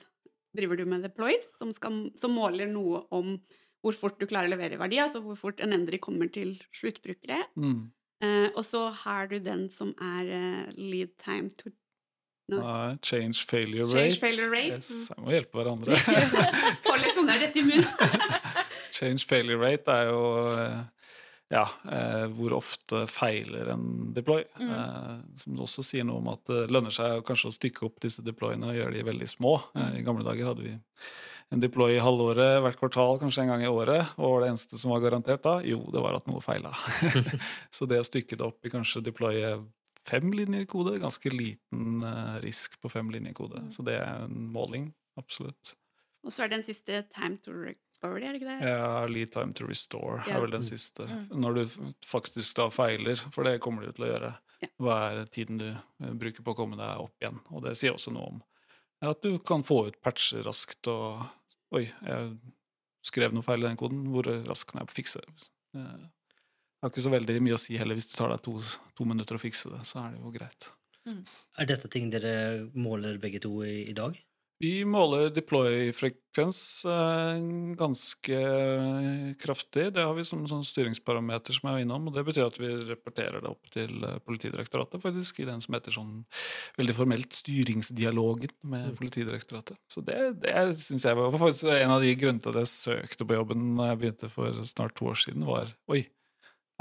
driver du med deploys, som, skal, som måler noe om hvor fort du klarer å levere verdi, altså hvor fort en endring kommer til sluttbrukere. Mm. Eh, og så har du den som er eh, lead time to No. Nei, change failure Change rate. failure rate. Yes, jeg må hjelpe hverandre. Hold litt tunga rett i munnen. Change failure rate er jo eh, ja, eh, hvor ofte feiler en deploy. Mm. Eh, som også sier noe om at det lønner seg kanskje å stykke opp disse deployene og gjøre de veldig små. Mm. I gamle dager hadde vi en deploy i halvåret, hvert kvartal, kanskje en gang i året. Og det eneste som var garantert da? Jo, det var at noe feila. Så det å stykke det opp i kanskje deploye fem linjer kode, ganske liten risk på fem linjer kode. Mm. Så det er en måling, absolutt. Og så er det den siste time to recovery, er det ikke det? Ja, lead time to restore Ja. er vel den Mm. siste. Mm. Når du faktisk da feiler, for det kommer du til å gjøre. Ja. Hva er tiden du eh, bruker på å komme deg opp igjen? Og det sier også noe om at du kan få ut patcher raskt og Oi, jeg skrev noe feil i den koden. Hvor raskt kan jeg fikse det? Eh, Det har ikke så veldig mye å si heller hvis det tar deg to, to minutter å fikse det. Så er det jo greit. Er dette ting dere måler begge to i, i dag? Vi måler deploy-frekvens eh, ganske kraftig. Det har vi som sånn styringsparameter som jeg var innom. og Det betyr at vi rapporterer det opp til eh, Politidirektoratet, faktisk, i den som heter sånn veldig formelt styringsdialogen med Mm. Politidirektoratet. Så det, det syns jeg var faktisk en av de grunnene til at jeg søkte på jobben da jeg begynte for snart to år siden, var oi.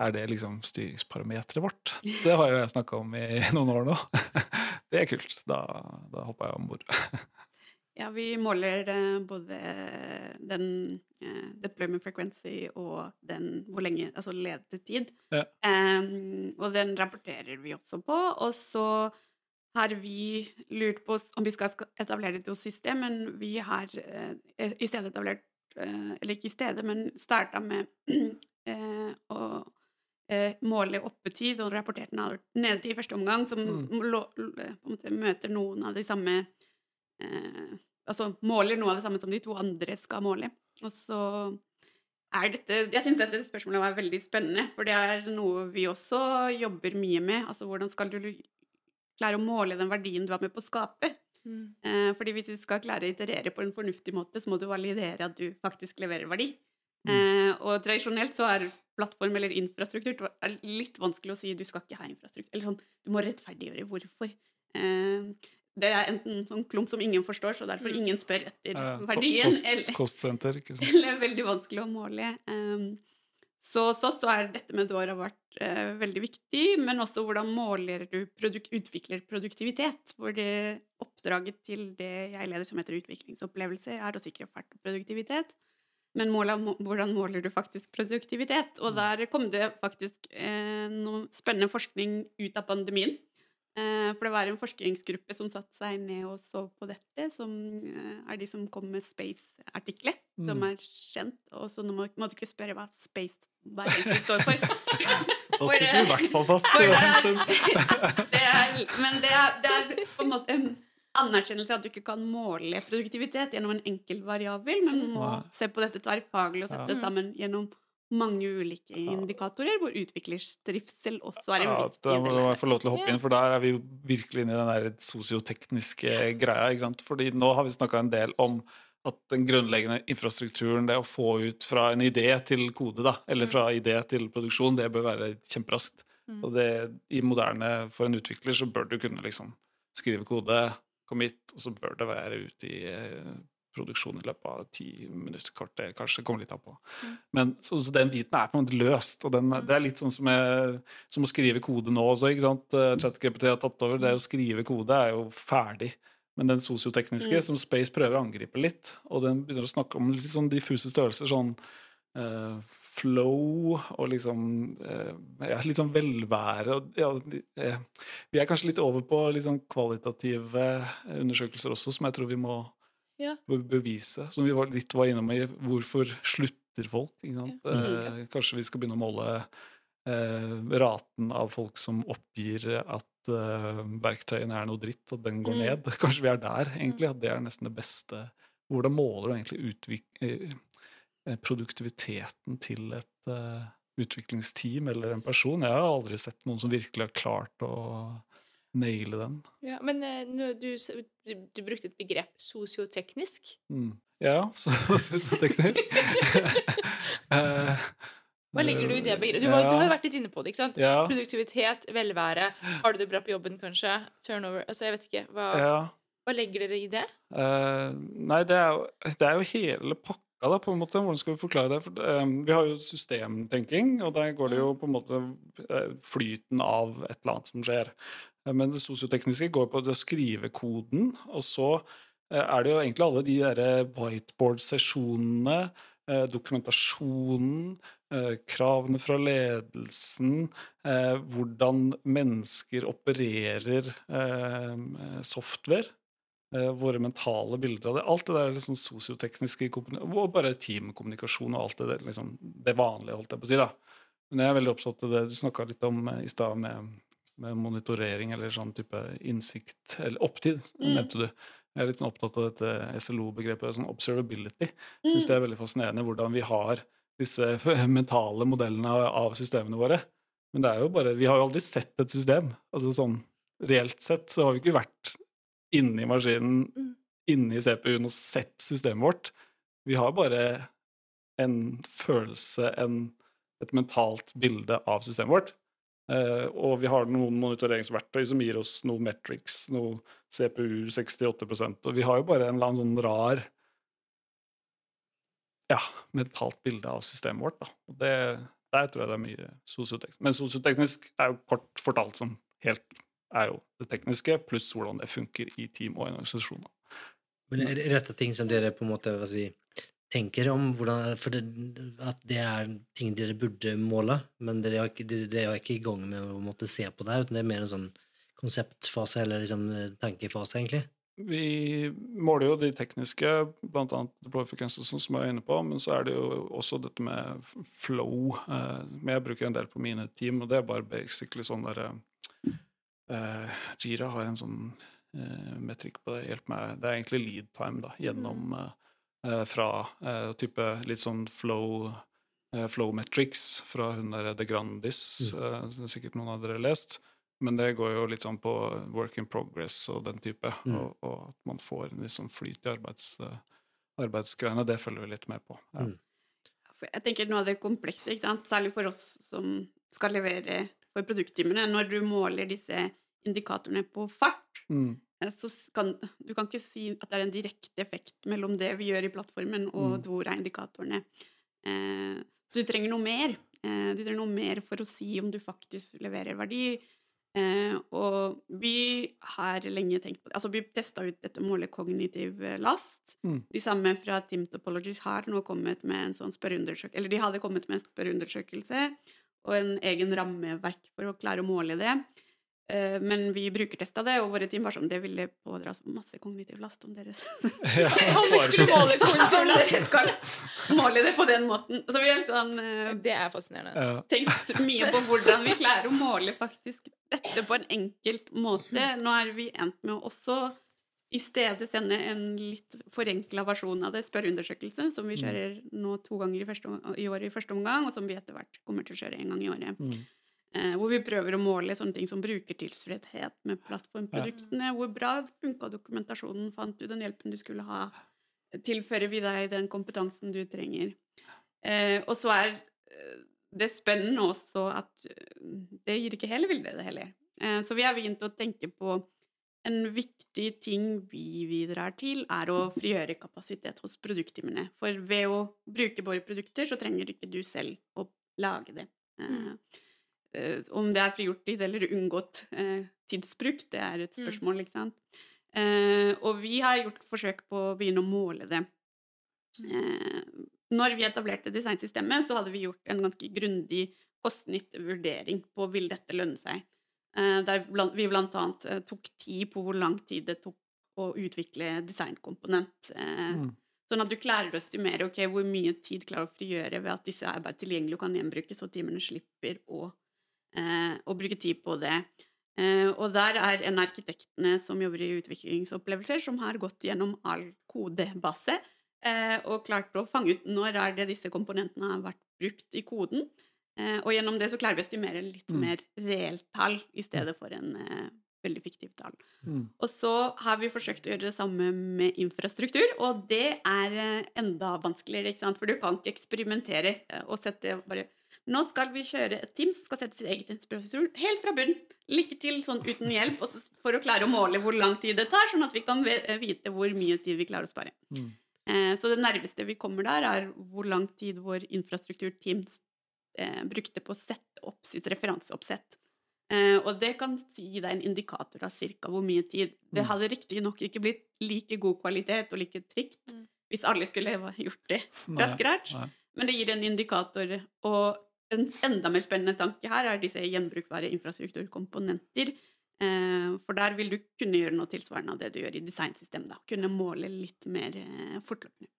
Er det liksom styringsparameteret vårt? Det har jo jeg snakka om i noen år nå. Det er kult. Da, da hoppa jeg om bord. Ja, vi måler eh, både den uh, deployment frequency og den hvor lenge, altså ledetid. Ja. Um, og den rapporterer vi også på. Og så har vi lurt på om vi skal etablere et system, men vi har uh, i stedet etablert uh, Eller ikke i stedet, men starta med å måle oppetid og rapportere den nedetid i første omgang, som Mm. lo, måte møter noen av de samme eh, Altså måler noe av det samme som de to andre skal måle. Og så er dette Jeg syns dette spørsmålet var veldig spennende, for det er noe vi også jobber mye med. Altså hvordan skal du klare å måle den verdien du er med på å skape? Mm. Eh, fordi hvis du skal klare å iterere på en fornuftig måte, så må du validere at du faktisk leverer verdi. Mm. Eh, og tradisjonelt så er plattform eller infrastruktur det er litt vanskelig å si du skal ikke ha infrastruktur. Eller sånn, du må rettferdiggjøre hvorfor. Eh, det er enten sånn klump som ingen forstår, så derfor Mm. ingen spør etter Eh, verdien. Kost, eller- kostsenter, ikke sant. eller veldig vanskelig å måle. Um, så så, så er dette med Dora vært uh, veldig viktig, men også hvordan måler du produk utvikler produktivitet. Hvor det oppdraget til det jeg leder som heter utviklingsopplevelse, er å sikre fart og produktivitet. Men målet, må- hvordan måler du faktisk produktivitet? Og der kom det faktisk uh, noe spennende forskning ut av pandemien. Eh, for det var en forskningsgruppe som satte seg ned og så på dette, som eh, er de som kom med Space-artiklet, som Mm. er kjent. Og så nå må, må du ikke spørre hva Space hva egentlig står for. Da sitter vi i eh, hvert fall fast en stund. det er, men det er, det er på en måte anerkjennelse at du ikke kan måle produktivitet gjennom en enkel variabel, men må se på dette tverrfaglig og sette det sammen gjennom mange ulike indikatorer, hvor utviklerstrivsel også er en Ja, viktig da må del. jeg få lov til å hoppe inn, for der er vi jo virkelig inne i den der sosiotekniske greia. ikke sant? Fordi nå har vi snakka en del om at den grunnleggende infrastrukturen, det å få ut fra en idé til kode, da, eller fra idé til produksjon, det bør være kjemperaskt. Mm. Og det, i moderne, for en utvikler, så bør du kunne liksom skrive kode, commit, og så bør det være ute i eh, produksjon i løpet av ti minutter, kvarter, kanskje. Kommer litt an på. Mm. Men så, så den biten er på en måte løst. og den, Det er litt sånn som, jeg, som å skrive kode nå også. ikke sant? Eh, ChatGPT har tatt over. Det å skrive kode er jo ferdig. Men den sosiotekniske, Mm. som Space prøver å angripe litt, og den begynner å snakke om litt sånn diffuse størrelser, sånn uh, flow og liksom eh, ja, litt sånn velvære og ja, Vi er kanskje litt over på litt sånn kvalitative undersøkelser også, som jeg tror vi må Ja. be- bevise. Som vi var, litt var innom i hvorfor slutter folk. Ja. Eh, kanskje vi skal begynne å måle eh, raten av folk som oppgir at eh, verktøyene er noe dritt, at den går Mm. ned. Kanskje vi er der, egentlig. At det er nesten det beste. Hvordan måler du egentlig utvik eh, produktiviteten til et eh, utviklingsteam eller en person? Jeg har aldri sett noen som virkelig har klart å naile den. Ja, men eh, du, du, du brukte et begrep sosioteknisk. Mm. Ja, så, så teknisk. Eh, Hva legger du i det begrepet? Du, har- du har vært litt inne på det. ikke sant? Ja, Produktivitet, velvære, har du det bra på jobben, kanskje? Turnover Altså, jeg vet ikke. Hva, ja. hva legger dere i det? Eh, nei, det er, jo, det er jo hele pakka, da, på en måte. Hvordan skal vi forklare det? For, eh, vi har jo systemtenking, og der går det jo på en måte eh, flyten av et eller annet som skjer. Eh, men det sosiotekniske går på det å skrive koden, og så eh, er det jo egentlig alle de derre whiteboard-sesjonene, eh, dokumentasjonen, kravene fra ledelsen, hvordan mennesker opererer software. våre mentale bilder av det. Alt det der liksom sosiotekniske kommuni- og bare teamkommunikasjon og alt det der, liksom, det vanlige, holdt jeg på å si. da. Men jeg er veldig opptatt av det du snakka litt om i stad, med, med monitorering eller sånn type innsikt, eller opptid, Mm. nevnte du. Jeg er litt sånn opptatt av dette SLO-begrepet, sånn observability. Syns det er veldig fascinerende hvordan vi har disse mentale modellene av av systemene våre. Men det er jo bare, vi har jo aldri sett et system. altså sånn Reelt sett så har vi ikke vært inni maskinen, Mm. inni CPU-en og sett systemet vårt. Vi har bare en følelse, en, et mentalt bilde av systemet vårt. Eh, og vi har noen monitoreringsverktøy som gir oss noe metrics, noe CPU 68% og vi har jo bare en eller annen sånn rar ja, mentalt bilde av systemet vårt. Da. Og det, der tror jeg det er mye sosioteknisk. Men sosioteknisk er jo kort fortalt som helt er jo det tekniske, pluss hvordan det funker i team og i organisasjoner. Men er er dette ting som dere på en måte hva si, tenker om? Hvordan, for det, at det er ting dere burde måle, men dere er ikke, dere, dere er ikke i gang med å måtte se på det, her, det er mer en sånn konseptfase eller liksom eh, tankefase, egentlig? Vi måler jo de tekniske, bl.a. deploy frequences, som jeg er inne på, men så er det jo også dette med flow. Eh, men jeg bruker en del på mine team, og det er bare basically sånn derre eh, Jira har en sånn eh, metrikk på det. Hjelp meg. Det er egentlig lead time da, gjennom eh, eh, fra eh, type litt sånn flow eh, flow metrics fra hun der De Grandis, eh, som sikkert noen av dere har lest. Men det går jo litt sånn på work in progress og den type, Mm. og, og at man får en litt sånn flyt i arbeids, eh, arbeidsgreiene. Det følger vi litt med på. Ja. Mm. Jeg tenker noe av det komplekse, ikke sant? særlig for oss som skal levere for produktteamene, når du måler disse indikatorene på fart, Mm. Eh, så kan du kan ikke si at det er en direkte effekt mellom det vi gjør i plattformen, og Mm. hvor er indikatorene. Eh, så du trenger noe mer. Eh, du trenger noe mer for å si om du faktisk leverer verdi. Eh, og vi har lenge tenkt på det. Altså, vi testa ut dette målet kognitiv eh, last. Mm. De samme fra Team Topologies har nå kommet med en sånn spørreundersøkelse Eller de hadde kommet med en spørreundersøkelse og en egen rammeverk for å klare å måle det. Eh, men vi brukertesta det, og våre team var sånn Det ville pådra oss masse kognitiv last om dere Ja, Om vi skulle måle kognitiv last! Skal måle det på den måten. Så vi har litt sånn eh, Det er fascinerende. Ja. tenkt mye på hvordan vi klarer å måle faktisk dette på en enkelt måte. Nå er vi endt med å også i stedet sende en litt forenkla versjon av det, spørreundersøkelse, som vi Mm. kjører nå to ganger i, første, i året i første omgang, og som vi etter hvert kommer til å kjøre en gang i året. Mm. Eh, hvor vi prøver å måle sånne ting som brukertilfredshet med plattformproduktene. Hvor bra funka dokumentasjonen? Fant du den hjelpen du skulle ha? Tilfører vi deg den kompetansen du trenger? Eh, og så er eh, det spennende også at det gir ikke hele bildet, det heller. Eh, så vi har begynt å tenke på en viktig ting vi bidrar til, er å frigjøre kapasitet hos produktteamene. For ved å bruke våre produkter, så trenger ikke du selv å lage det. Eh, eh, om det er frigjort tid eller unngått eh, tidsbruk, det er et Mm. spørsmål, ikke sant. Eh, og vi har gjort forsøk på å begynne å måle det. Eh, når vi etablerte designsystemet, så hadde vi gjort en ganske grundig kost-nytte-vurdering på vil dette lønne seg. Eh, der vi eh, tok tid på hvor lang tid det tok å utvikle designkomponent. Eh, Mm. Sånn at du klarer å estimere okay, hvor mye tid klarer å frigjøre ved at disse er bare tilgjengelige og kan gjenbrukes, og timene slipper å, eh, å bruke tid på det. Eh, og der er en arkitektene som jobber i utviklingsopplevelser, som har gått gjennom all kodebase eh, og klart å fange ut når er det disse komponentene har vært brukt i koden. Og gjennom det så klarer vi å estimere litt Mm. mer reelt tall i stedet for en veldig fiktivt tall. Mm. Og så har vi forsøkt å gjøre det samme med infrastruktur, og det er enda vanskeligere, ikke sant? For du kan ikke eksperimentere og sette bare Nå skal vi kjøre et team som skal sette sitt eget infrastruktur helt fra bunnen. Lykke til sånn uten hjelp, og for å klare å måle hvor lang tid det tar, sånn at vi kan vite hvor mye tid vi klarer å spare. Mm. Eh, Så det nærmeste vi kommer der, er hvor lang tid vår infrastrukturteam eh, brukte på å sette opp sitt referanseoppsett. Eh, og det kan gi deg en indikator av cirka hvor mye tid. Det Mm. hadde riktignok ikke blitt like god kvalitet og like trygt Mm. hvis alle skulle gjort det fra scratch, men det gir en indikator. Og en enda mer spennende tanke her er disse gjenbrukbare infrastrukturkomponenter. Eh, for der vil du kunne gjøre noe tilsvarende av det du gjør i designsystemet. Kunne måle litt mer eh, fortløpende.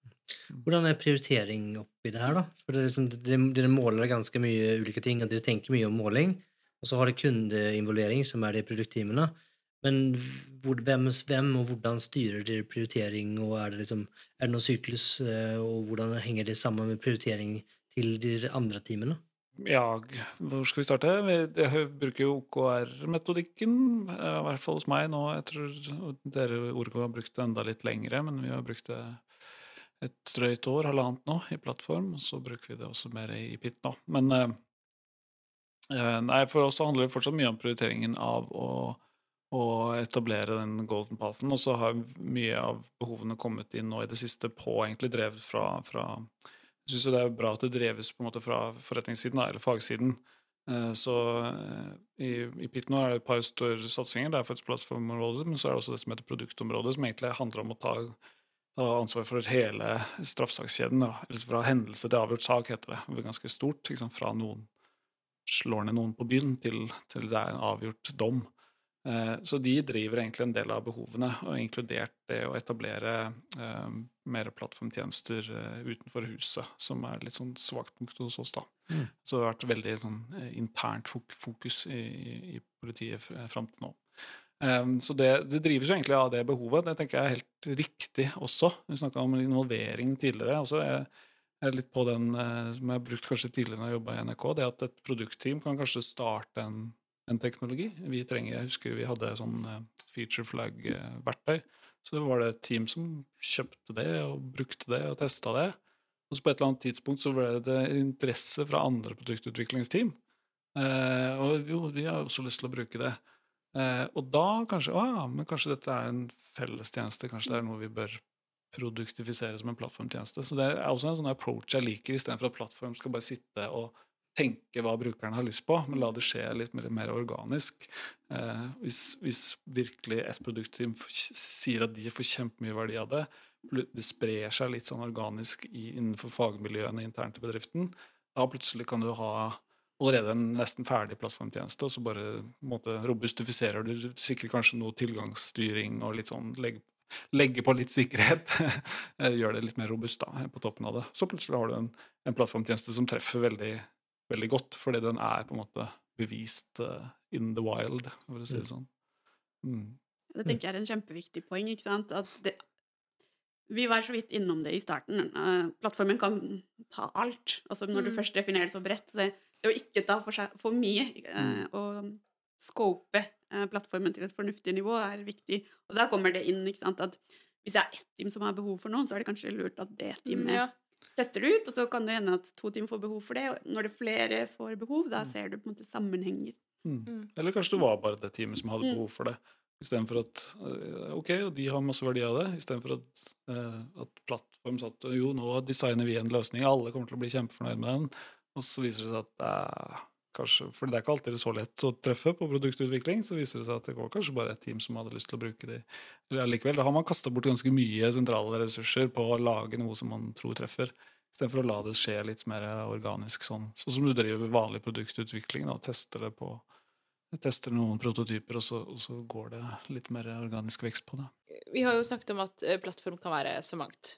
Hvordan er prioritering oppi det her, da? For liksom, dere, måler ganske mye ulike ting, og dere tenker mye om måling. Og så har dere kundeinvolvering, som er det produktteamene. Men hvor, hvem, hvem og hvordan styrer dere prioritering, og er det, liksom, er det noen syklus, eh, og hvordan henger det sammen med prioritering til de andre teamene? Ja, hvor skal vi starte? Vi bruker jo OKR-metodikken, eh, i hvert fall hos meg nå. Jeg tror dere Orgo har brukt det enda litt lengre, men vi har brukt det et drøyt år, halvannet nå, i plattform. Så bruker vi det også mer i PIT nå. Men eh, eh, nei, for oss handler det fortsatt mye om prioriteringen av å, å etablere den golden pathen, og så har mye av behovene kommet inn nå i det siste på egentlig drevet fra, fra jeg syns det er bra at det dreves på en måte fra forretningssiden, eller fagsiden. Eh, Så eh, i, i PIT nå er det et par større satsinger. Det er fødselsplattformområdet, plattformområdet, men så er det også det som heter produktområdet, som egentlig handler om å ta, ta ansvar for hele straffesakskjeden. Eller fra hendelse til avgjort sak, heter det. Det er ganske stort. Liksom. Fra noen slår ned noen på byen, til, til det er en avgjort dom. Eh, Så de driver egentlig en del av behovene, og inkludert det å etablere eh, mer plattformtjenester eh, utenfor huset, som er litt sånn svakt punkt hos oss. da. Mm. Så det har vært veldig sånn internt fokus i, i, politiet fram til nå. Så det, det drives jo egentlig av det behovet. Det tenker jeg er helt riktig også. Vi snakka om involvering tidligere. også jeg er litt på den som jeg har brukt kanskje tidligere når jeg jobba i NRK, det at et produktteam kan kanskje starte en, en teknologi. Vi trenger, Jeg husker vi hadde sånn eh, feature flag-verktøy. Så det var det et team som kjøpte det og brukte det og testa det. Og så på et eller annet tidspunkt så ble det interesse fra andre produktutviklingsteam. Eh, og jo, vi har også lyst til å bruke det. Eh, og da kanskje Å ja, men kanskje dette er en fellestjeneste. Kanskje det er noe vi bør produktifisere som en plattformtjeneste. Så det er også en sånn approach jeg liker, istedenfor at plattform skal bare sitte og tenke hva brukeren har lyst på, men la det skje litt mer, mer organisk. Eh, hvis, hvis virkelig et produktteam sier at de får kjempemye verdi av det, det sprer seg litt sånn organisk i, innenfor fagmiljøene internt i bedriften, da plutselig kan du ha allerede en nesten ferdig plattformtjeneste, og så bare måte, robustifiserer du, du sikrer kanskje noe tilgangsstyring og litt sånn legge, legge på litt sikkerhet. eh, Gjør det litt mer robust da, på toppen av det. Så plutselig har du en, en plattformtjeneste som treffer veldig, veldig godt, fordi den er på en måte bevist uh, in the wild, for å si det sånn. Mm. Det tenker jeg er en kjempeviktig poeng. ikke sant? At det, vi var så vidt innom det i starten. Uh, plattformen kan ta alt. Altså Når du Mm. først definerer det så bredt. Det, det å ikke ta for, seg, for mye å og scope plattformen til et fornuftig nivå er viktig. Og da kommer det inn ikke sant, at hvis det er ett team som har behov for noen, så er det kanskje lurt at det teamet Mm, Ja. Tester det ut, og så kan det hende at to team får behov for det. Og når det flere får behov, da ser du på en måte sammenhenger. Mm. Mm. Eller kanskje det var bare det teamet som hadde Mm. behov for det. Istedenfor at øh, ok, og de har masse verdi av det, istedenfor at, øh, at plattform satt jo, nå designer vi en løsning, alle kommer til å bli kjempefornøyd med den, og så viser det seg at er kanskje, for det er ikke alltid så lett å treffe på produktutvikling, så viser det seg at det var kanskje bare et team som hadde lyst til å bruke det. Eller allikevel, da har man kasta bort ganske mye sentrale ressurser på å lage noe som man tror treffer, istedenfor å la det skje litt mer organisk sånn. Sånn som du driver vanlig produktutvikling, og tester det på tester noen prototyper, og så, og så går det litt mer organisk vekst på det. Vi har jo snakket om at eh, plattform kan være så mangt.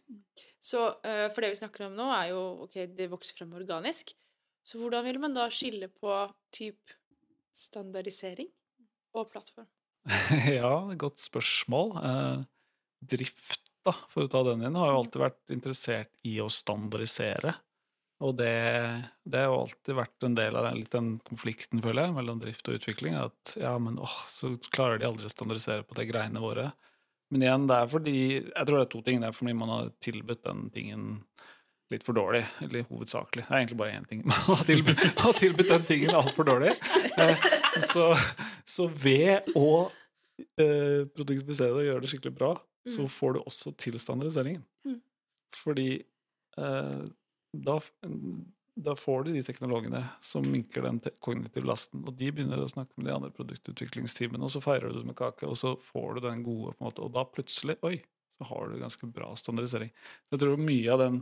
Så eh, for det vi snakker om nå, er jo ok, det vokser frem organisk. Så hvordan vil man da skille på typ standardisering og plattform? ja, godt spørsmål. Eh, drift, da, for å ta den inn, har jo alltid vært interessert i å standardisere. Og det, det har jo alltid vært en del av den, litt den konflikten, føler jeg, mellom drift og utvikling. At ja, men åh, så klarer de aldri å standardisere på de greiene våre. Men igjen, det er fordi Jeg tror det er to ting. Det er fordi man har tilbudt den tingen litt for dårlig, eller hovedsakelig. Det er egentlig bare én ting. Man har tilbudt, har tilbudt den tingen altfor dårlig. Eh, Så, så ved å eh, produktivisere det og gjøre det skikkelig bra, så Mm. får du også til standardiseringen. Mm. Fordi eh, da, da får du de teknologene som minker den kognitive lasten, og de begynner å snakke med de andre produktutviklingsteamene, og så feirer du det med kake, og så får du den gode, på en måte, og da plutselig, oi, så har du ganske bra standardisering. Så jeg tror mye av den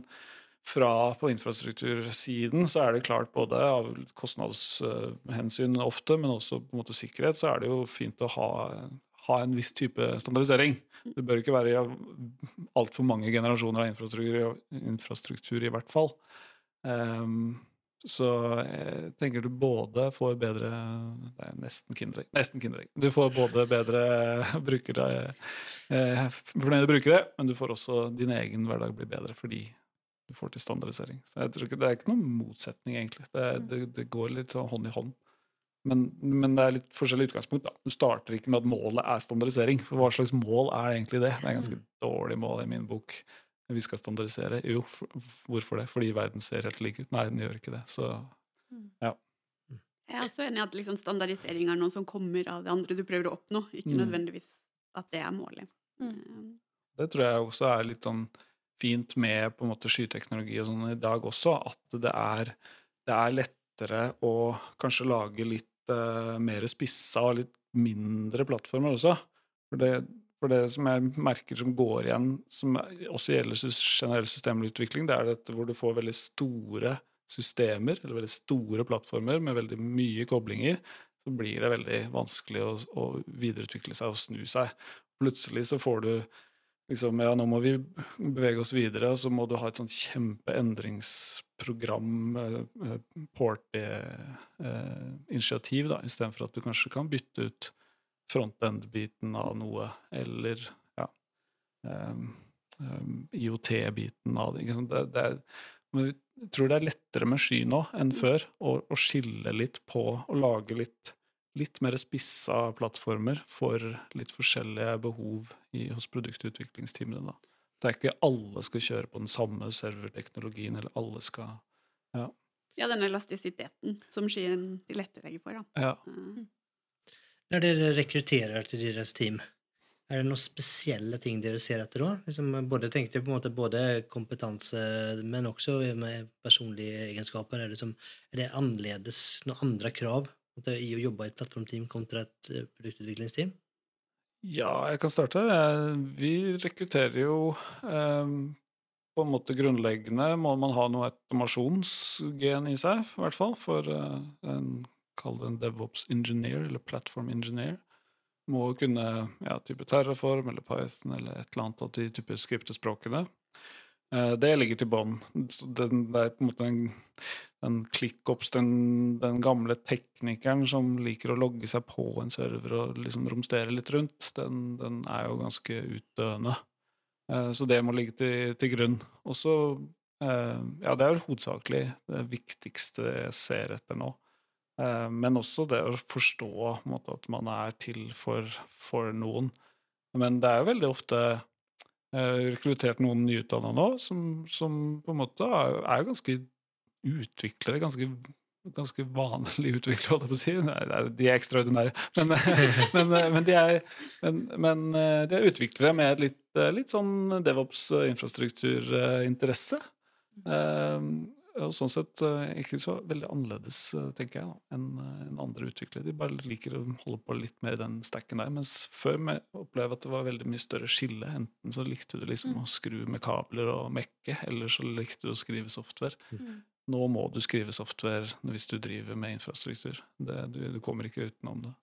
fra på infrastruktursiden så er det klart både av kostnadshensyn ofte, men også på en måte sikkerhet, så er det jo fint å ha, ha en viss type standardisering. Det bør ikke være altfor mange generasjoner av infrastruktur, infrastruktur i hvert fall. Um, så jeg tenker du både får bedre Det er nesten Kinderegg. Nesten Kinderegg. Du får både bedre brukere, eh, fornøyde brukere, men du får også din egen hverdag bli bedre fordi du får til standardisering. Så jeg tror ikke, Det er ikke noen motsetning, egentlig. Det, det, det går litt sånn hånd i hånd. Men, men det er litt forskjellig utgangspunkt. da. Du starter ikke med at målet er standardisering. For hva slags mål er egentlig det? Det er ganske dårlig mål i min bok. Vi skal standardisere. Jo, for, hvorfor det? Fordi verden ser helt lik ut? Nei, den gjør ikke det. Så Jeg er også enig i at liksom standardisering er noe som kommer av det andre du prøver å oppnå, ikke Mm. nødvendigvis at det er målet. Mm. Eh, det tror jeg også er litt sånn fint med på en måte skyteknologi og sånn i dag også, at det er, det er lettere å kanskje lage litt uh, mer spissa og litt mindre plattformer også. For det, for det som jeg merker som går igjen, som også gjelder generell systemutvikling, det er dette hvor du får veldig store systemer, eller veldig store plattformer med veldig mye koblinger, så blir det veldig vanskelig å, å videreutvikle seg og snu seg. Plutselig så får du liksom, ja, nå må vi bevege oss videre, så må du ha et sånn kjempeendringsprogram, eh, eh, port-initiativ, da, istedenfor at du kanskje kan bytte ut front-end-biten av noe, eller ja, um, um, IOT-biten av det. Det, det er, jeg tror det er lettere med sky nå enn før, å skille litt på og lage litt litt mer spissa plattformer for litt forskjellige behov i, hos produktutviklingsteamene. Da. Det er ikke alle skal kjøre på den samme serverteknologien, eller alle skal Ja, den elastisiteten som skien tilrettelegger for. Da. Ja. Mm. Når dere rekrutterer til deres team, er det noen spesielle ting dere ser etter da? Liksom både, tenkte på en måte både kompetanse, men også med personlige egenskaper. Er det, som, er det annerledes noen andre krav i å jobbe i et plattformteam kontra et eh, produktutviklingsteam? Ja, jeg kan starte. Vi rekrutterer jo eh, på en måte grunnleggende må man ha noe automasjonsgen i seg, i hvert fall, for eh, en Kall det en DevOps engineer, eller platform engineer. Må kunne ja, type Terraform eller Python eller et eller annet av de type skriptespråkene. Eh, Det ligger til bånn. Det er på en måte en, en ClickOps, den, den gamle teknikeren som liker å logge seg på en server og liksom romstere litt rundt, den, den er jo ganske utdøende. Eh, Så det må ligge til, til grunn. Og så eh, Ja, det er vel hovedsakelig det viktigste jeg ser etter nå. Men også det å forstå måte, at man er til for, for noen. Men det er jo veldig ofte rekruttert noen nyutdanna nå som, som på en måte er, er ganske utviklere, ganske, ganske vanlige utviklere, holdt jeg på å si. Nei, de er ekstraordinære, men, men, men, de er, men, men eh, de er utviklere med litt, eh, litt sånn DevOps-infrastrukturinteresse. Og sånn sett eh, ikke så veldig annerledes, eh, tenker jeg, da, enn eh, andre utviklere. De bare liker å holde på litt mer i den stacken der. Mens før vi opplevde at det var veldig mye større skille. Enten så likte du liksom å skru med kabler og mekke, eller så likte du å skrive software. Mm. Nå må du skrive software hvis du driver med infrastruktur. Det, du, du kommer ikke utenom det.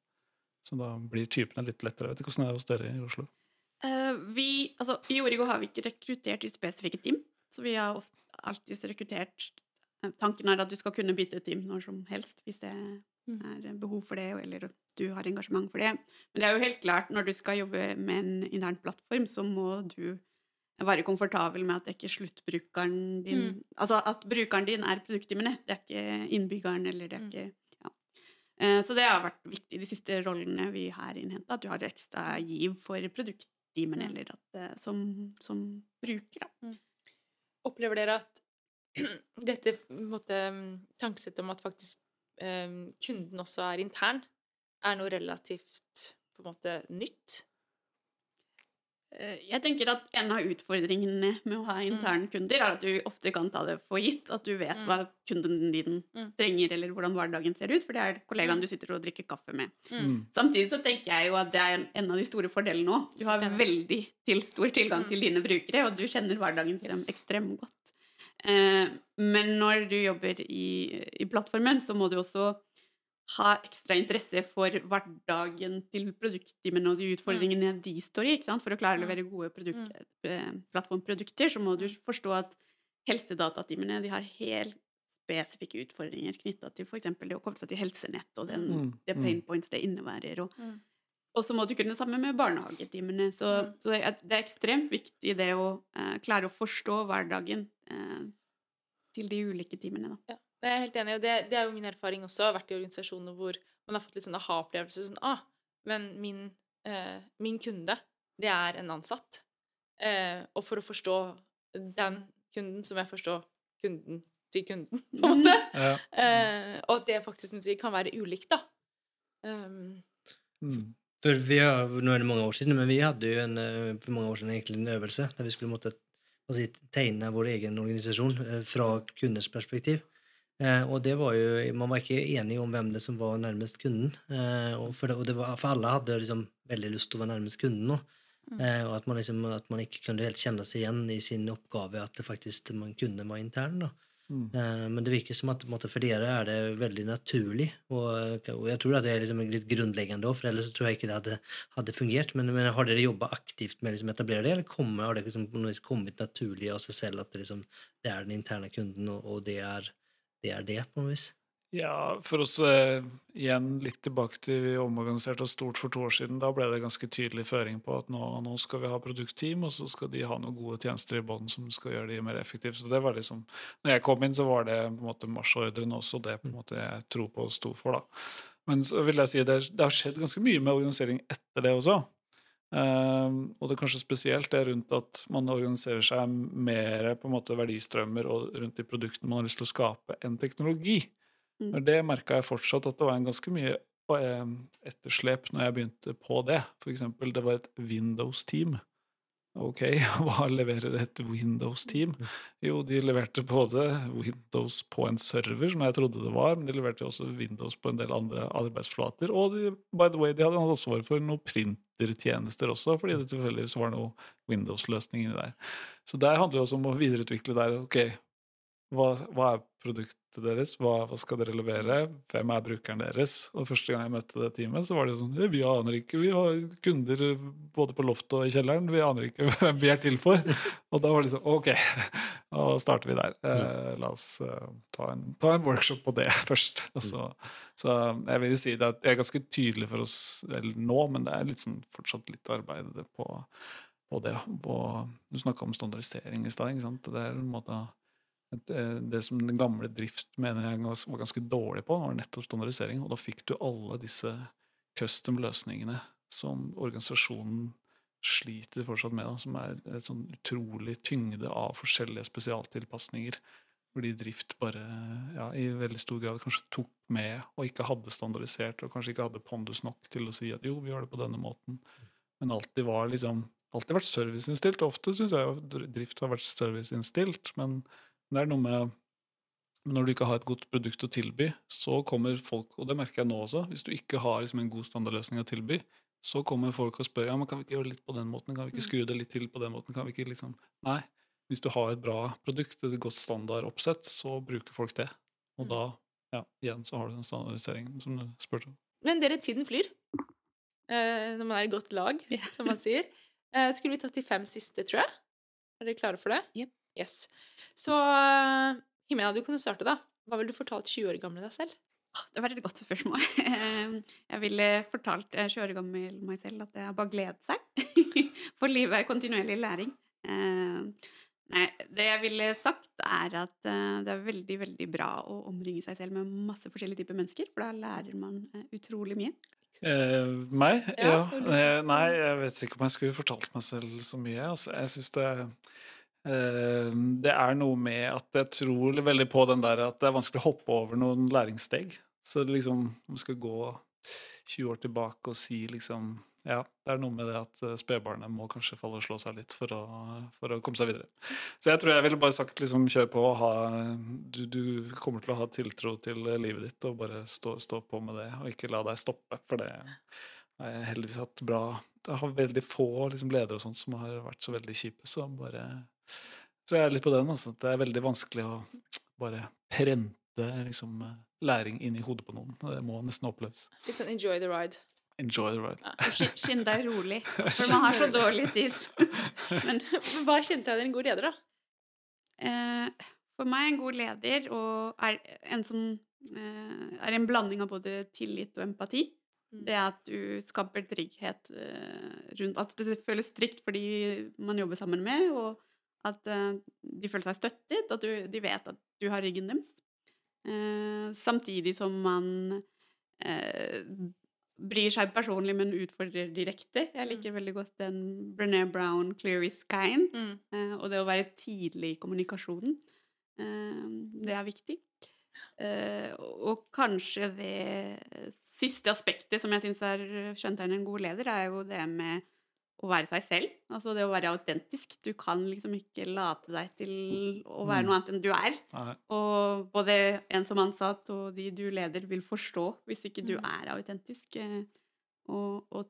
Så da blir typene litt lettere. Jeg vet ikke hvordan det er hos dere i Oslo. Uh, vi, altså, I Origo har vi ikke rekruttert i spesifikke team, så vi har ofte, alltid rekruttert eh, Tanken er at du skal kunne bytte team når som helst hvis det Mm. er behov for det, eller du har engasjement for det. Men det er jo helt klart, når du skal jobbe med en intern plattform, så må du være komfortabel med at det ikke er sluttbrukeren din Mm. Altså at brukeren din er produkttimene, det er ikke innbyggeren, eller det er Mm. ikke ja. Eh, Så det har vært viktig de siste rollene vi har innhenta, at du har ekstra giv for produkttimene, Mm. eller at, eh, som, som bruker. Da. Opplever dere at dette måte, tankesettet om at faktisk eh, kunden også er intern, er noe relativt på en måte nytt? Eh, Jeg tenker at en av utfordringene med å ha interne kunder, er at du ofte kan ta det for gitt. At du vet Mm. hva kunden din Mm. trenger, eller hvordan hverdagen ser ut. For det er kollegaen Mm. du sitter og drikker kaffe med. Mm. Samtidig så tenker jeg jo at det er en- en av de store fordelene òg. Du har veldig til stor tilgang Mm. til dine brukere, og du kjenner hverdagen til dem ekstremt godt. Eh, men når du jobber i, i plattformen, så må du også ha ekstra interesse for hverdagen til produktteamene og de utfordringene de står i. ikke sant? For å klare å Mm. levere gode produkt, eh, plattformprodukter, så må du forstå at helsedatateamene de har helt spesifikke utfordringer knytta til f.eks. det å koble seg til helsenett og den, Mm, det mm. pain points det innebærer. Og, Mm. og så må du kunne det samme med barnehagetimene. Så, Mm. så det, er, det er ekstremt viktig det å uh, klare å forstå hverdagen uh, til de ulike timene. Da. Ja, jeg er helt enig, og det, det er jo min erfaring også. Jeg har vært i organisasjoner hvor man har fått litt sånn aha-opplevelse. Sånn, ah, men min, eh, min kunde, det er en ansatt. Eh, og for å forstå den kunden, så må jeg forstå kunden til kunden, på en måte. Ja. Eh, og det faktisk må si, kan være ulikt, da. Um, Mm. För vi har, nå er det mange år siden, men vi hadde jo en, for mange år siden egentlig en øvelse der vi skulle måtte si, tegne vår egen organisasjon eh, fra kundens perspektiv. Eh, og det var jo, Man var ikke enig om hvem det som var nærmest kunden. Eh, og for, det, og det var, for alle hadde liksom veldig lyst til å være nærmest kunden. nå. Mm. Eh, og at man, liksom, at man ikke kunne helt kjenne seg igjen i sin oppgave, at det faktisk man kunne være intern. da. Mm. Eh, Men det virker som at måte, for dere er det veldig naturlig. Og, og jeg tror at det er liksom litt grunnleggende òg, for ellers tror jeg ikke det hadde, hadde fungert. Men, men har dere jobba aktivt med å liksom, etablere det, eller kommer, har det liksom, kommet naturlig av seg selv at det, liksom, det er den interne kunden, og, og det, er, det er det, på en vis? Ja, for oss eh, igjen litt tilbake til vi omorganiserte oss stort for to år siden. Da ble det ganske tydelig føring på at nå, nå skal vi ha produktteam, og så skal de ha noen gode tjenester i bånn som skal gjøre de mer effektive. Så det var liksom, når jeg kom inn, så var det på en måte marsjordren også det på en måte jeg tror på og sto for. da. Men så vil jeg si det, det har skjedd ganske mye med organisering etter det også. Ehm, og det er kanskje spesielt det rundt at man organiserer seg mer på en måte verdistrømmer og rundt de produktene man har lyst til å skape, enn teknologi. Mm. Men det merka jeg fortsatt at det var en ganske mye eh, etterslep når jeg begynte på det. For eksempel, det var et Windows-team. Ok, hva leverer et Windows-team? Jo, de leverte både Windows på en server, som jeg trodde det var, men de leverte også Windows på en del andre arbeidsflater. Og de, by the way, de hadde ansvar for noen printertjenester også, fordi det tilfeldigvis var noe Windows-løsning inni der. Så der handler det også om å videreutvikle der. ok, hva, hva er produktet deres? Hva, hva skal dere levere? Hvem er brukeren deres? Og første gang jeg møtte det teamet, så var det sånn «Eh, Vi aner ikke. Vi har kunder både på loftet og i kjelleren. Vi aner ikke hvem vi er til for. Og da var det sånn Ok, da starter vi der. Eh, la oss eh, ta, en, ta en workshop på det først. Så, så jeg vil jo si det at er ganske tydelig for oss eller nå, men det er litt sånn, fortsatt litt arbeid på, på det. På, du snakka om standardisering i stad. Det er en måte eh, det som den gamle drift mener jeg var ganske dårlig på, var nettopp standardisering. Og da fikk du alle disse custom-løsningene som organisasjonen sliter fortsatt med, da, som er et sånn utrolig tyngde av forskjellige spesialtilpasninger. Fordi drift bare ja, i veldig stor grad kanskje tok med og ikke hadde standardisert, og kanskje ikke hadde pondus nok til å si at jo, vi gjør det på denne måten. Men alltid var liksom alltid vært serviceinnstilt. Ofte syns jeg drift har vært serviceinnstilt, men det er noe med når du ikke har et godt produkt å tilby, så kommer folk, og det merker jeg nå også, hvis du ikke har liksom en god standardløsning å tilby, så kommer folk og spør ja, men kan vi ikke gjøre det litt på den måten, kan vi ikke skru det litt til på den måten, kan vi ikke liksom Nei. Hvis du har et bra produkt, et godt standardoppsett, så bruker folk det. Og Mm. da, ja, igjen så har du den standardiseringen som du spurte om. Men dere, tiden flyr. Eh, når man er i godt lag, som man sier. Eh, skulle vi tatt de fem siste, tror jeg? Er dere klare for det? Jep. Yes. Så eh, Himena, du kan jo starte, da. Hva ville du fortalt 20 år gamle deg selv? Det var et godt spørsmål. Jeg ville fortalt eh, 20 år gammel meg selv at jeg bare gleder seg. For livet er kontinuerlig læring. Eh, Nei, det jeg ville sagt, er at eh, det er veldig, veldig bra å omringe seg selv med masse forskjellige typer mennesker, for da lærer man eh, utrolig mye. Eh, meg? Ja, Ja. Eh, nei, jeg vet ikke om jeg skulle fortalt meg selv så mye. Altså, jeg syns det eh, Det er noe med at jeg tror veldig på den der at det er vanskelig å hoppe over noen læringssteg. Så liksom, om vi skal gå 20 år tilbake og si liksom Ja, det er noe med det at eh, spedbarnet må kanskje falle og slå seg litt for å, for å komme seg videre. Så jeg tror jeg ville bare sagt liksom kjør på og ha du, du kommer til å ha tiltro til livet ditt og bare stå, stå på med det, og ikke la deg stoppe, for det har jeg heldigvis hatt bra Jeg har veldig få liksom, ledere og sånt som har vært så veldig kjipe, så bare tror jeg er litt på den. Altså, at det er veldig vanskelig å bare prente liksom, læring inn i hodet på noen. Det må nesten oppleves. Sånn enjoy the ride. Enjoy the ride. Ja, Skynd deg rolig, for man har så dårlig tid. Men Men hva kjente jeg en god leder, da? Eh, for meg en god leder og er en som eh, er en blanding av både tillit og empati. Mm. Det at du skaper trygghet eh, rundt At det føles trygt fordi man jobber sammen med, og at eh, de føler seg støttet, at du, de vet at du har ryggen deres. Eh, samtidig som man eh, bryr seg personlig, men utfordrer direkte. Jeg liker veldig godt den Brené Brown 'Clear is kind'. Mm. Eh, og det å være tidlig i kommunikasjonen, det er viktig. Og kanskje det siste aspektet som jeg syns er kjennetegner en god leder, er jo det med å være seg selv. Altså det å være autentisk. Du kan liksom ikke late deg til å være Mm. noe annet enn du er. Og både en som ansatt og de du leder, vil forstå hvis ikke du Mm. er autentisk. eh, Og, og,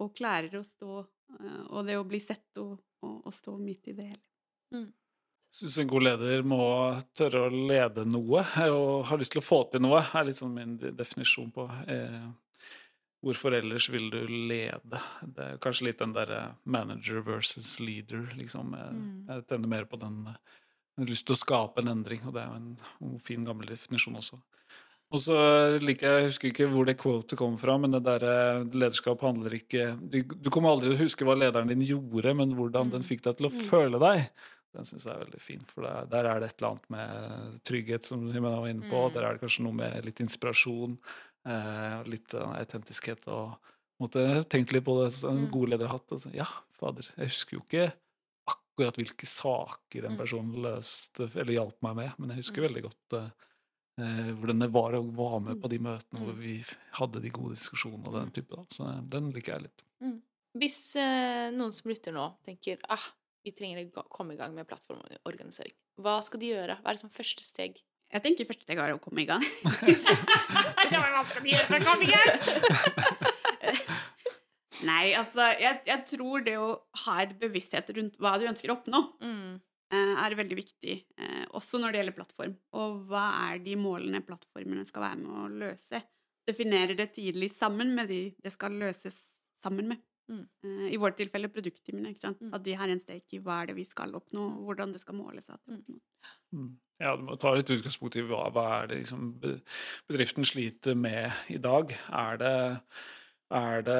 og klarer å stå eh, Og det å bli sett og, og, og stå midt i det hele. syns en god leder må tørre å lede noe og har lyst til å få til noe, er liksom min definisjon på eh, hvorfor ellers vil du lede. Det er kanskje litt den derre manager versus leader, liksom. Jeg, Mm. jeg tenner mer på den eh, jeg har lyst til å skape en endring, og det er jo en, fin, gammel definisjon også. Og så liker jeg, jeg husker ikke hvor det quotet kom fra, men det der eh, lederskap handler ikke Du, du kommer aldri til å huske hva lederen din gjorde, men hvordan den Mm. fikk deg til å Mm. føle deg. Den syns jeg er veldig fin, for der, der er det et eller annet med trygghet, som Jimena var inne på. Der er det kanskje noe med litt inspirasjon, eh, litt eh, autentiskhet og måtte tenke litt på det en Mm. god leder har hatt. Altså, ja, fader, jeg husker jo ikke akkurat hvilke saker den Mm. personen løste eller hjalp meg med, men jeg husker Mm. veldig godt eh, eh, hvordan det var å være med på de møtene hvor vi hadde de gode diskusjonene og den type. Da. Så eh, den liker jeg litt. Hvis eh, noen som lytter nå, tenker ah, vi trenger å komme i gang med plattformorganisering, hva skal de gjøre? Hva er det som første steg? Jeg tenker første steg er å komme i gang. det var vanskelig å gjøre for å komme i gang? Nei, altså, jeg, jeg tror det å ha et bevissthet rundt hva du ønsker å oppnå, Mm. eh, er veldig viktig, eh, også når det gjelder plattform. Og hva er de målene plattformene skal være med å løse? Definere det tidlig sammen med de det skal løses sammen med. Mm. Eh, I vårt tilfelle produkttimene. Mm. At de har en stake i hva er det vi skal oppnå, hvordan det skal måles. At det oppnås. Mm. Ja, du må ta litt utgangspunkt i hva, hva er det liksom bedriften sliter med i dag. Er det, er det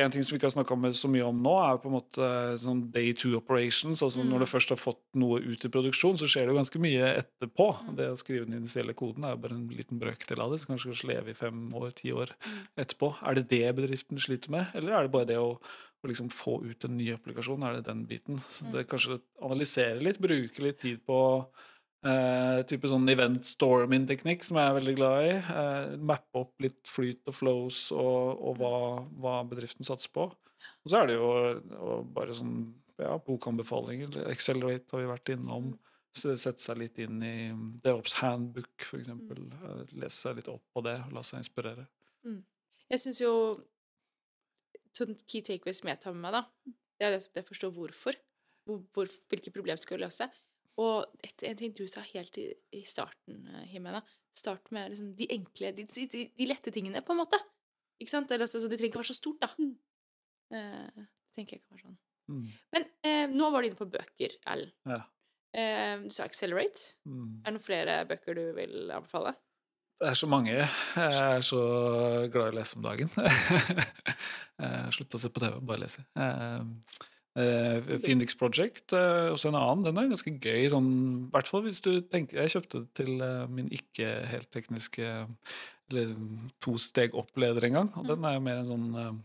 En ting som vi ikke har snakka så mye om nå, er på en måte sånn day two operations. altså Mm. Når du først har fått noe ut i produksjon, så skjer det jo ganske mye etterpå. Mm. Det å skrive den initielle koden er bare en liten brøkdel av det. Så kanskje kanskje leve i fem år, ti år Mm. etterpå. Er det det bedriften sliter med, eller er det bare det å å liksom få ut en ny applikasjon, er det den biten? Så det kanskje analysere litt, bruke litt tid på eh, type sånn event storming-teknikk, som jeg er veldig glad i. Uh, mappe opp litt flyt og flows og, og hva, hva bedriften satser på. Og så er det jo bare sånn ja, bokanbefalinger. Accelerate har vi vært innom. Sette seg litt inn i DevOps handbook, f.eks. Uh, Lese seg litt opp på det, og la seg inspirere. Jeg syns jo sånn key takeaways som jeg tar med meg, da, det er det å forstå hvorfor. Hvor, hvor, hvilke problemer skal vi løse. Og et, en ting du sa helt i, i starten, Himena Jimena Start med liksom de enkle, de, de, de lette tingene, på en måte. Ikke sant? Eller, altså, det trenger ikke være så stort, da. Mm. Eh, tenker jeg kan være sånn. Mm. Men eh, nå var du inne på bøker, Erlend. Ja. Eh, du sa Accelerate. Mm. Er det noen flere bøker du vil anbefale? Det er så mange. Jeg er så glad i å lese om dagen. Slutt å se på TV, bare lese. Eh, eh, Phoenix Project, eh, også en annen. Den er ganske gøy. Sånn, I hvert fall hvis du tenker Jeg kjøpte det til uh, min ikke helt tekniske eller to steg opp-leder en gang. Og den er jo mer en sånn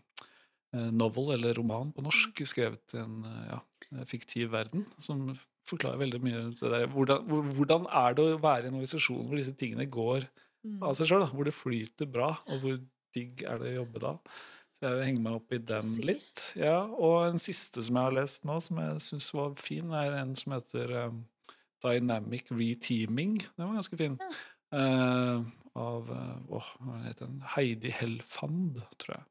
novel, eller roman på norsk, skrevet i en ja, fiktiv verden, som forklarer veldig mye det der. Hvordan, hvordan er det å være i en organisasjon hvor disse tingene går Mm. av seg sjøl, hvor det flyter bra, og hvor digg er det å jobbe da. Så jeg henger meg opp i den litt. Ja, og en siste som jeg har lest nå, som jeg syns var fin, er en som heter um, Dynamic Reteaming. Den var ganske fin. Eh, av uh, hva heter den? Heidi Helfand, tror jeg.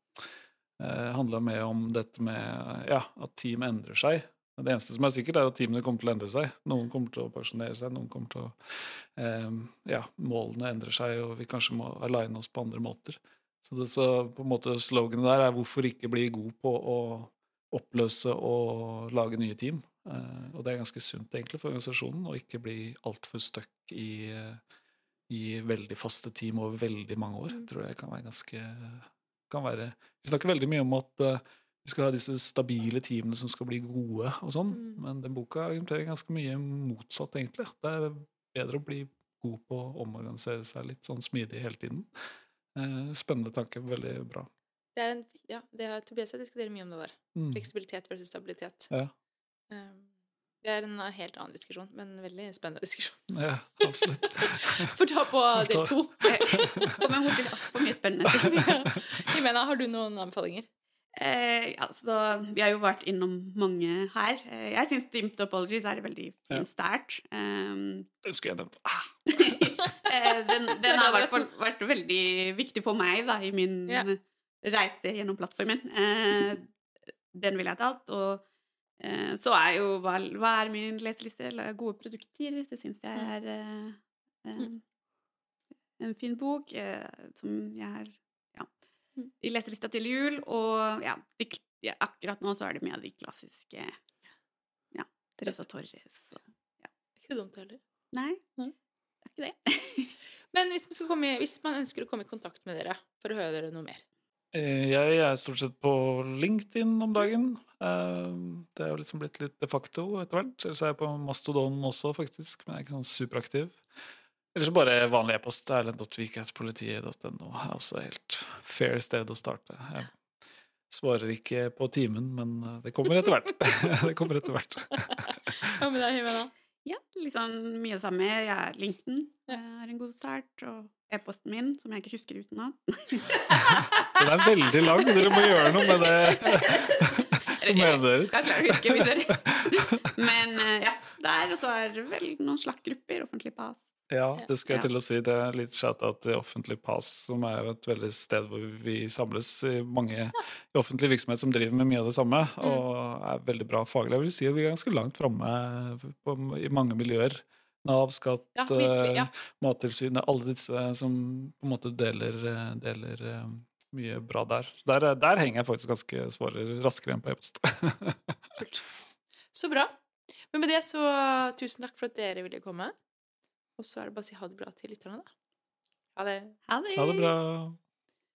Uh, Handla mer om dette med ja, at team endrer seg. Det eneste som er sikkert, er at teamene kommer til å endre seg. Noen kommer til å pensjonere seg, noen kommer til å eh, Ja, målene endrer seg, og vi kanskje må aligne oss på andre måter. Så, det, så på en måte sloganet der er 'hvorfor ikke bli god på å oppløse og lage nye team'. Uh, og det er ganske sunt egentlig for organisasjonen å ikke bli altfor stuck i, i veldig faste team over veldig mange år. Mm. tror jeg kan være ganske kan være, Vi snakker veldig mye om at uh, vi skal ha disse stabile teamene som skal bli gode, og sånn, Mm. men den boka argumenterer ganske mye motsatt, egentlig. Det er bedre å bli god på å omorganisere seg litt sånn smidig hele tiden. Eh, spennende tanke. Veldig bra. Det er en, ja, det har Tobias og jeg diskuterer mye om det der. Mm. Fleksibilitet versus stabilitet. Ja. Um, det er en helt annen diskusjon, men en veldig spennende diskusjon. ja, absolutt. Får ta på del to. Kommer mot til for mye spennende. Jimena, har du noen anbefalinger? Eh, altså, vi har jo vært innom mange her. Eh, jeg syns Team Topologies er veldig Ja. fin start. Um, Det skulle jeg nevnt. Ah, den, den er har fall vært veldig viktig for meg da, i min Ja. reise gjennom plattformen. Eh, den ville jeg tatt. Og eh, så er jo hva, hva er min leseliste? Gode produkter. Det syns jeg Mm. er eh, eh, Mm. en fin bok eh, som jeg har ja, Mm. i leselista til jul. Og ja, de, ja, akkurat nå så er det av de klassiske ja, Teresa Torres og Ikke dumt heller. Nei, ikke det. Men hvis man, skal komme, i- hvis man ønsker å komme i kontakt med dere for å høre dere noe mer Eh, Jeg er stort sett på LinkedIn om dagen. Eh, Det er jo liksom blitt litt de facto etter hvert. Ellers er jeg på Mastodon også, faktisk, men jeg er ikke sånn superaktiv. Ellers bare vanlig e-post. Erlend.vik.politiet.no er også helt fair sted å starte. Jeg svarer ikke på timen, men eh, det kommer etter hvert. det kommer etter hvert. Hva med deg, Jimena? Ja, liksom mye det samme. Jeg er LinkedIn er en god start. Og e-posten min, som jeg ikke husker utenat. Den er veldig lang. Dere må gjøre noe med det domenet deres. Jeg klarer å huske Men eh, ja, der. Og så er vel noen slakkgrupper, offentlig pass Ja, det skal jeg Ja. til å si. Det er litt shout-out til Offentlig Pass, som er jo et veldig sted hvor vi samles i mange i offentlig virksomhet som driver med mye av det samme, og er veldig bra faglig. Jeg vil si at vi er ganske langt framme i mange miljøer. Nav, skatt, Ja, virkelig, ja. eh, Mattilsynet, alle disse som på en måte deler, eh, deler eh, mye bra der. Der, der henger jeg faktisk ganske svarer raskere enn på e-post. Så bra. Men med det så tusen takk for at dere ville komme. Og så er det bare å si ha det bra til lytterne, da. Ha det. Ha det! Ha det bra.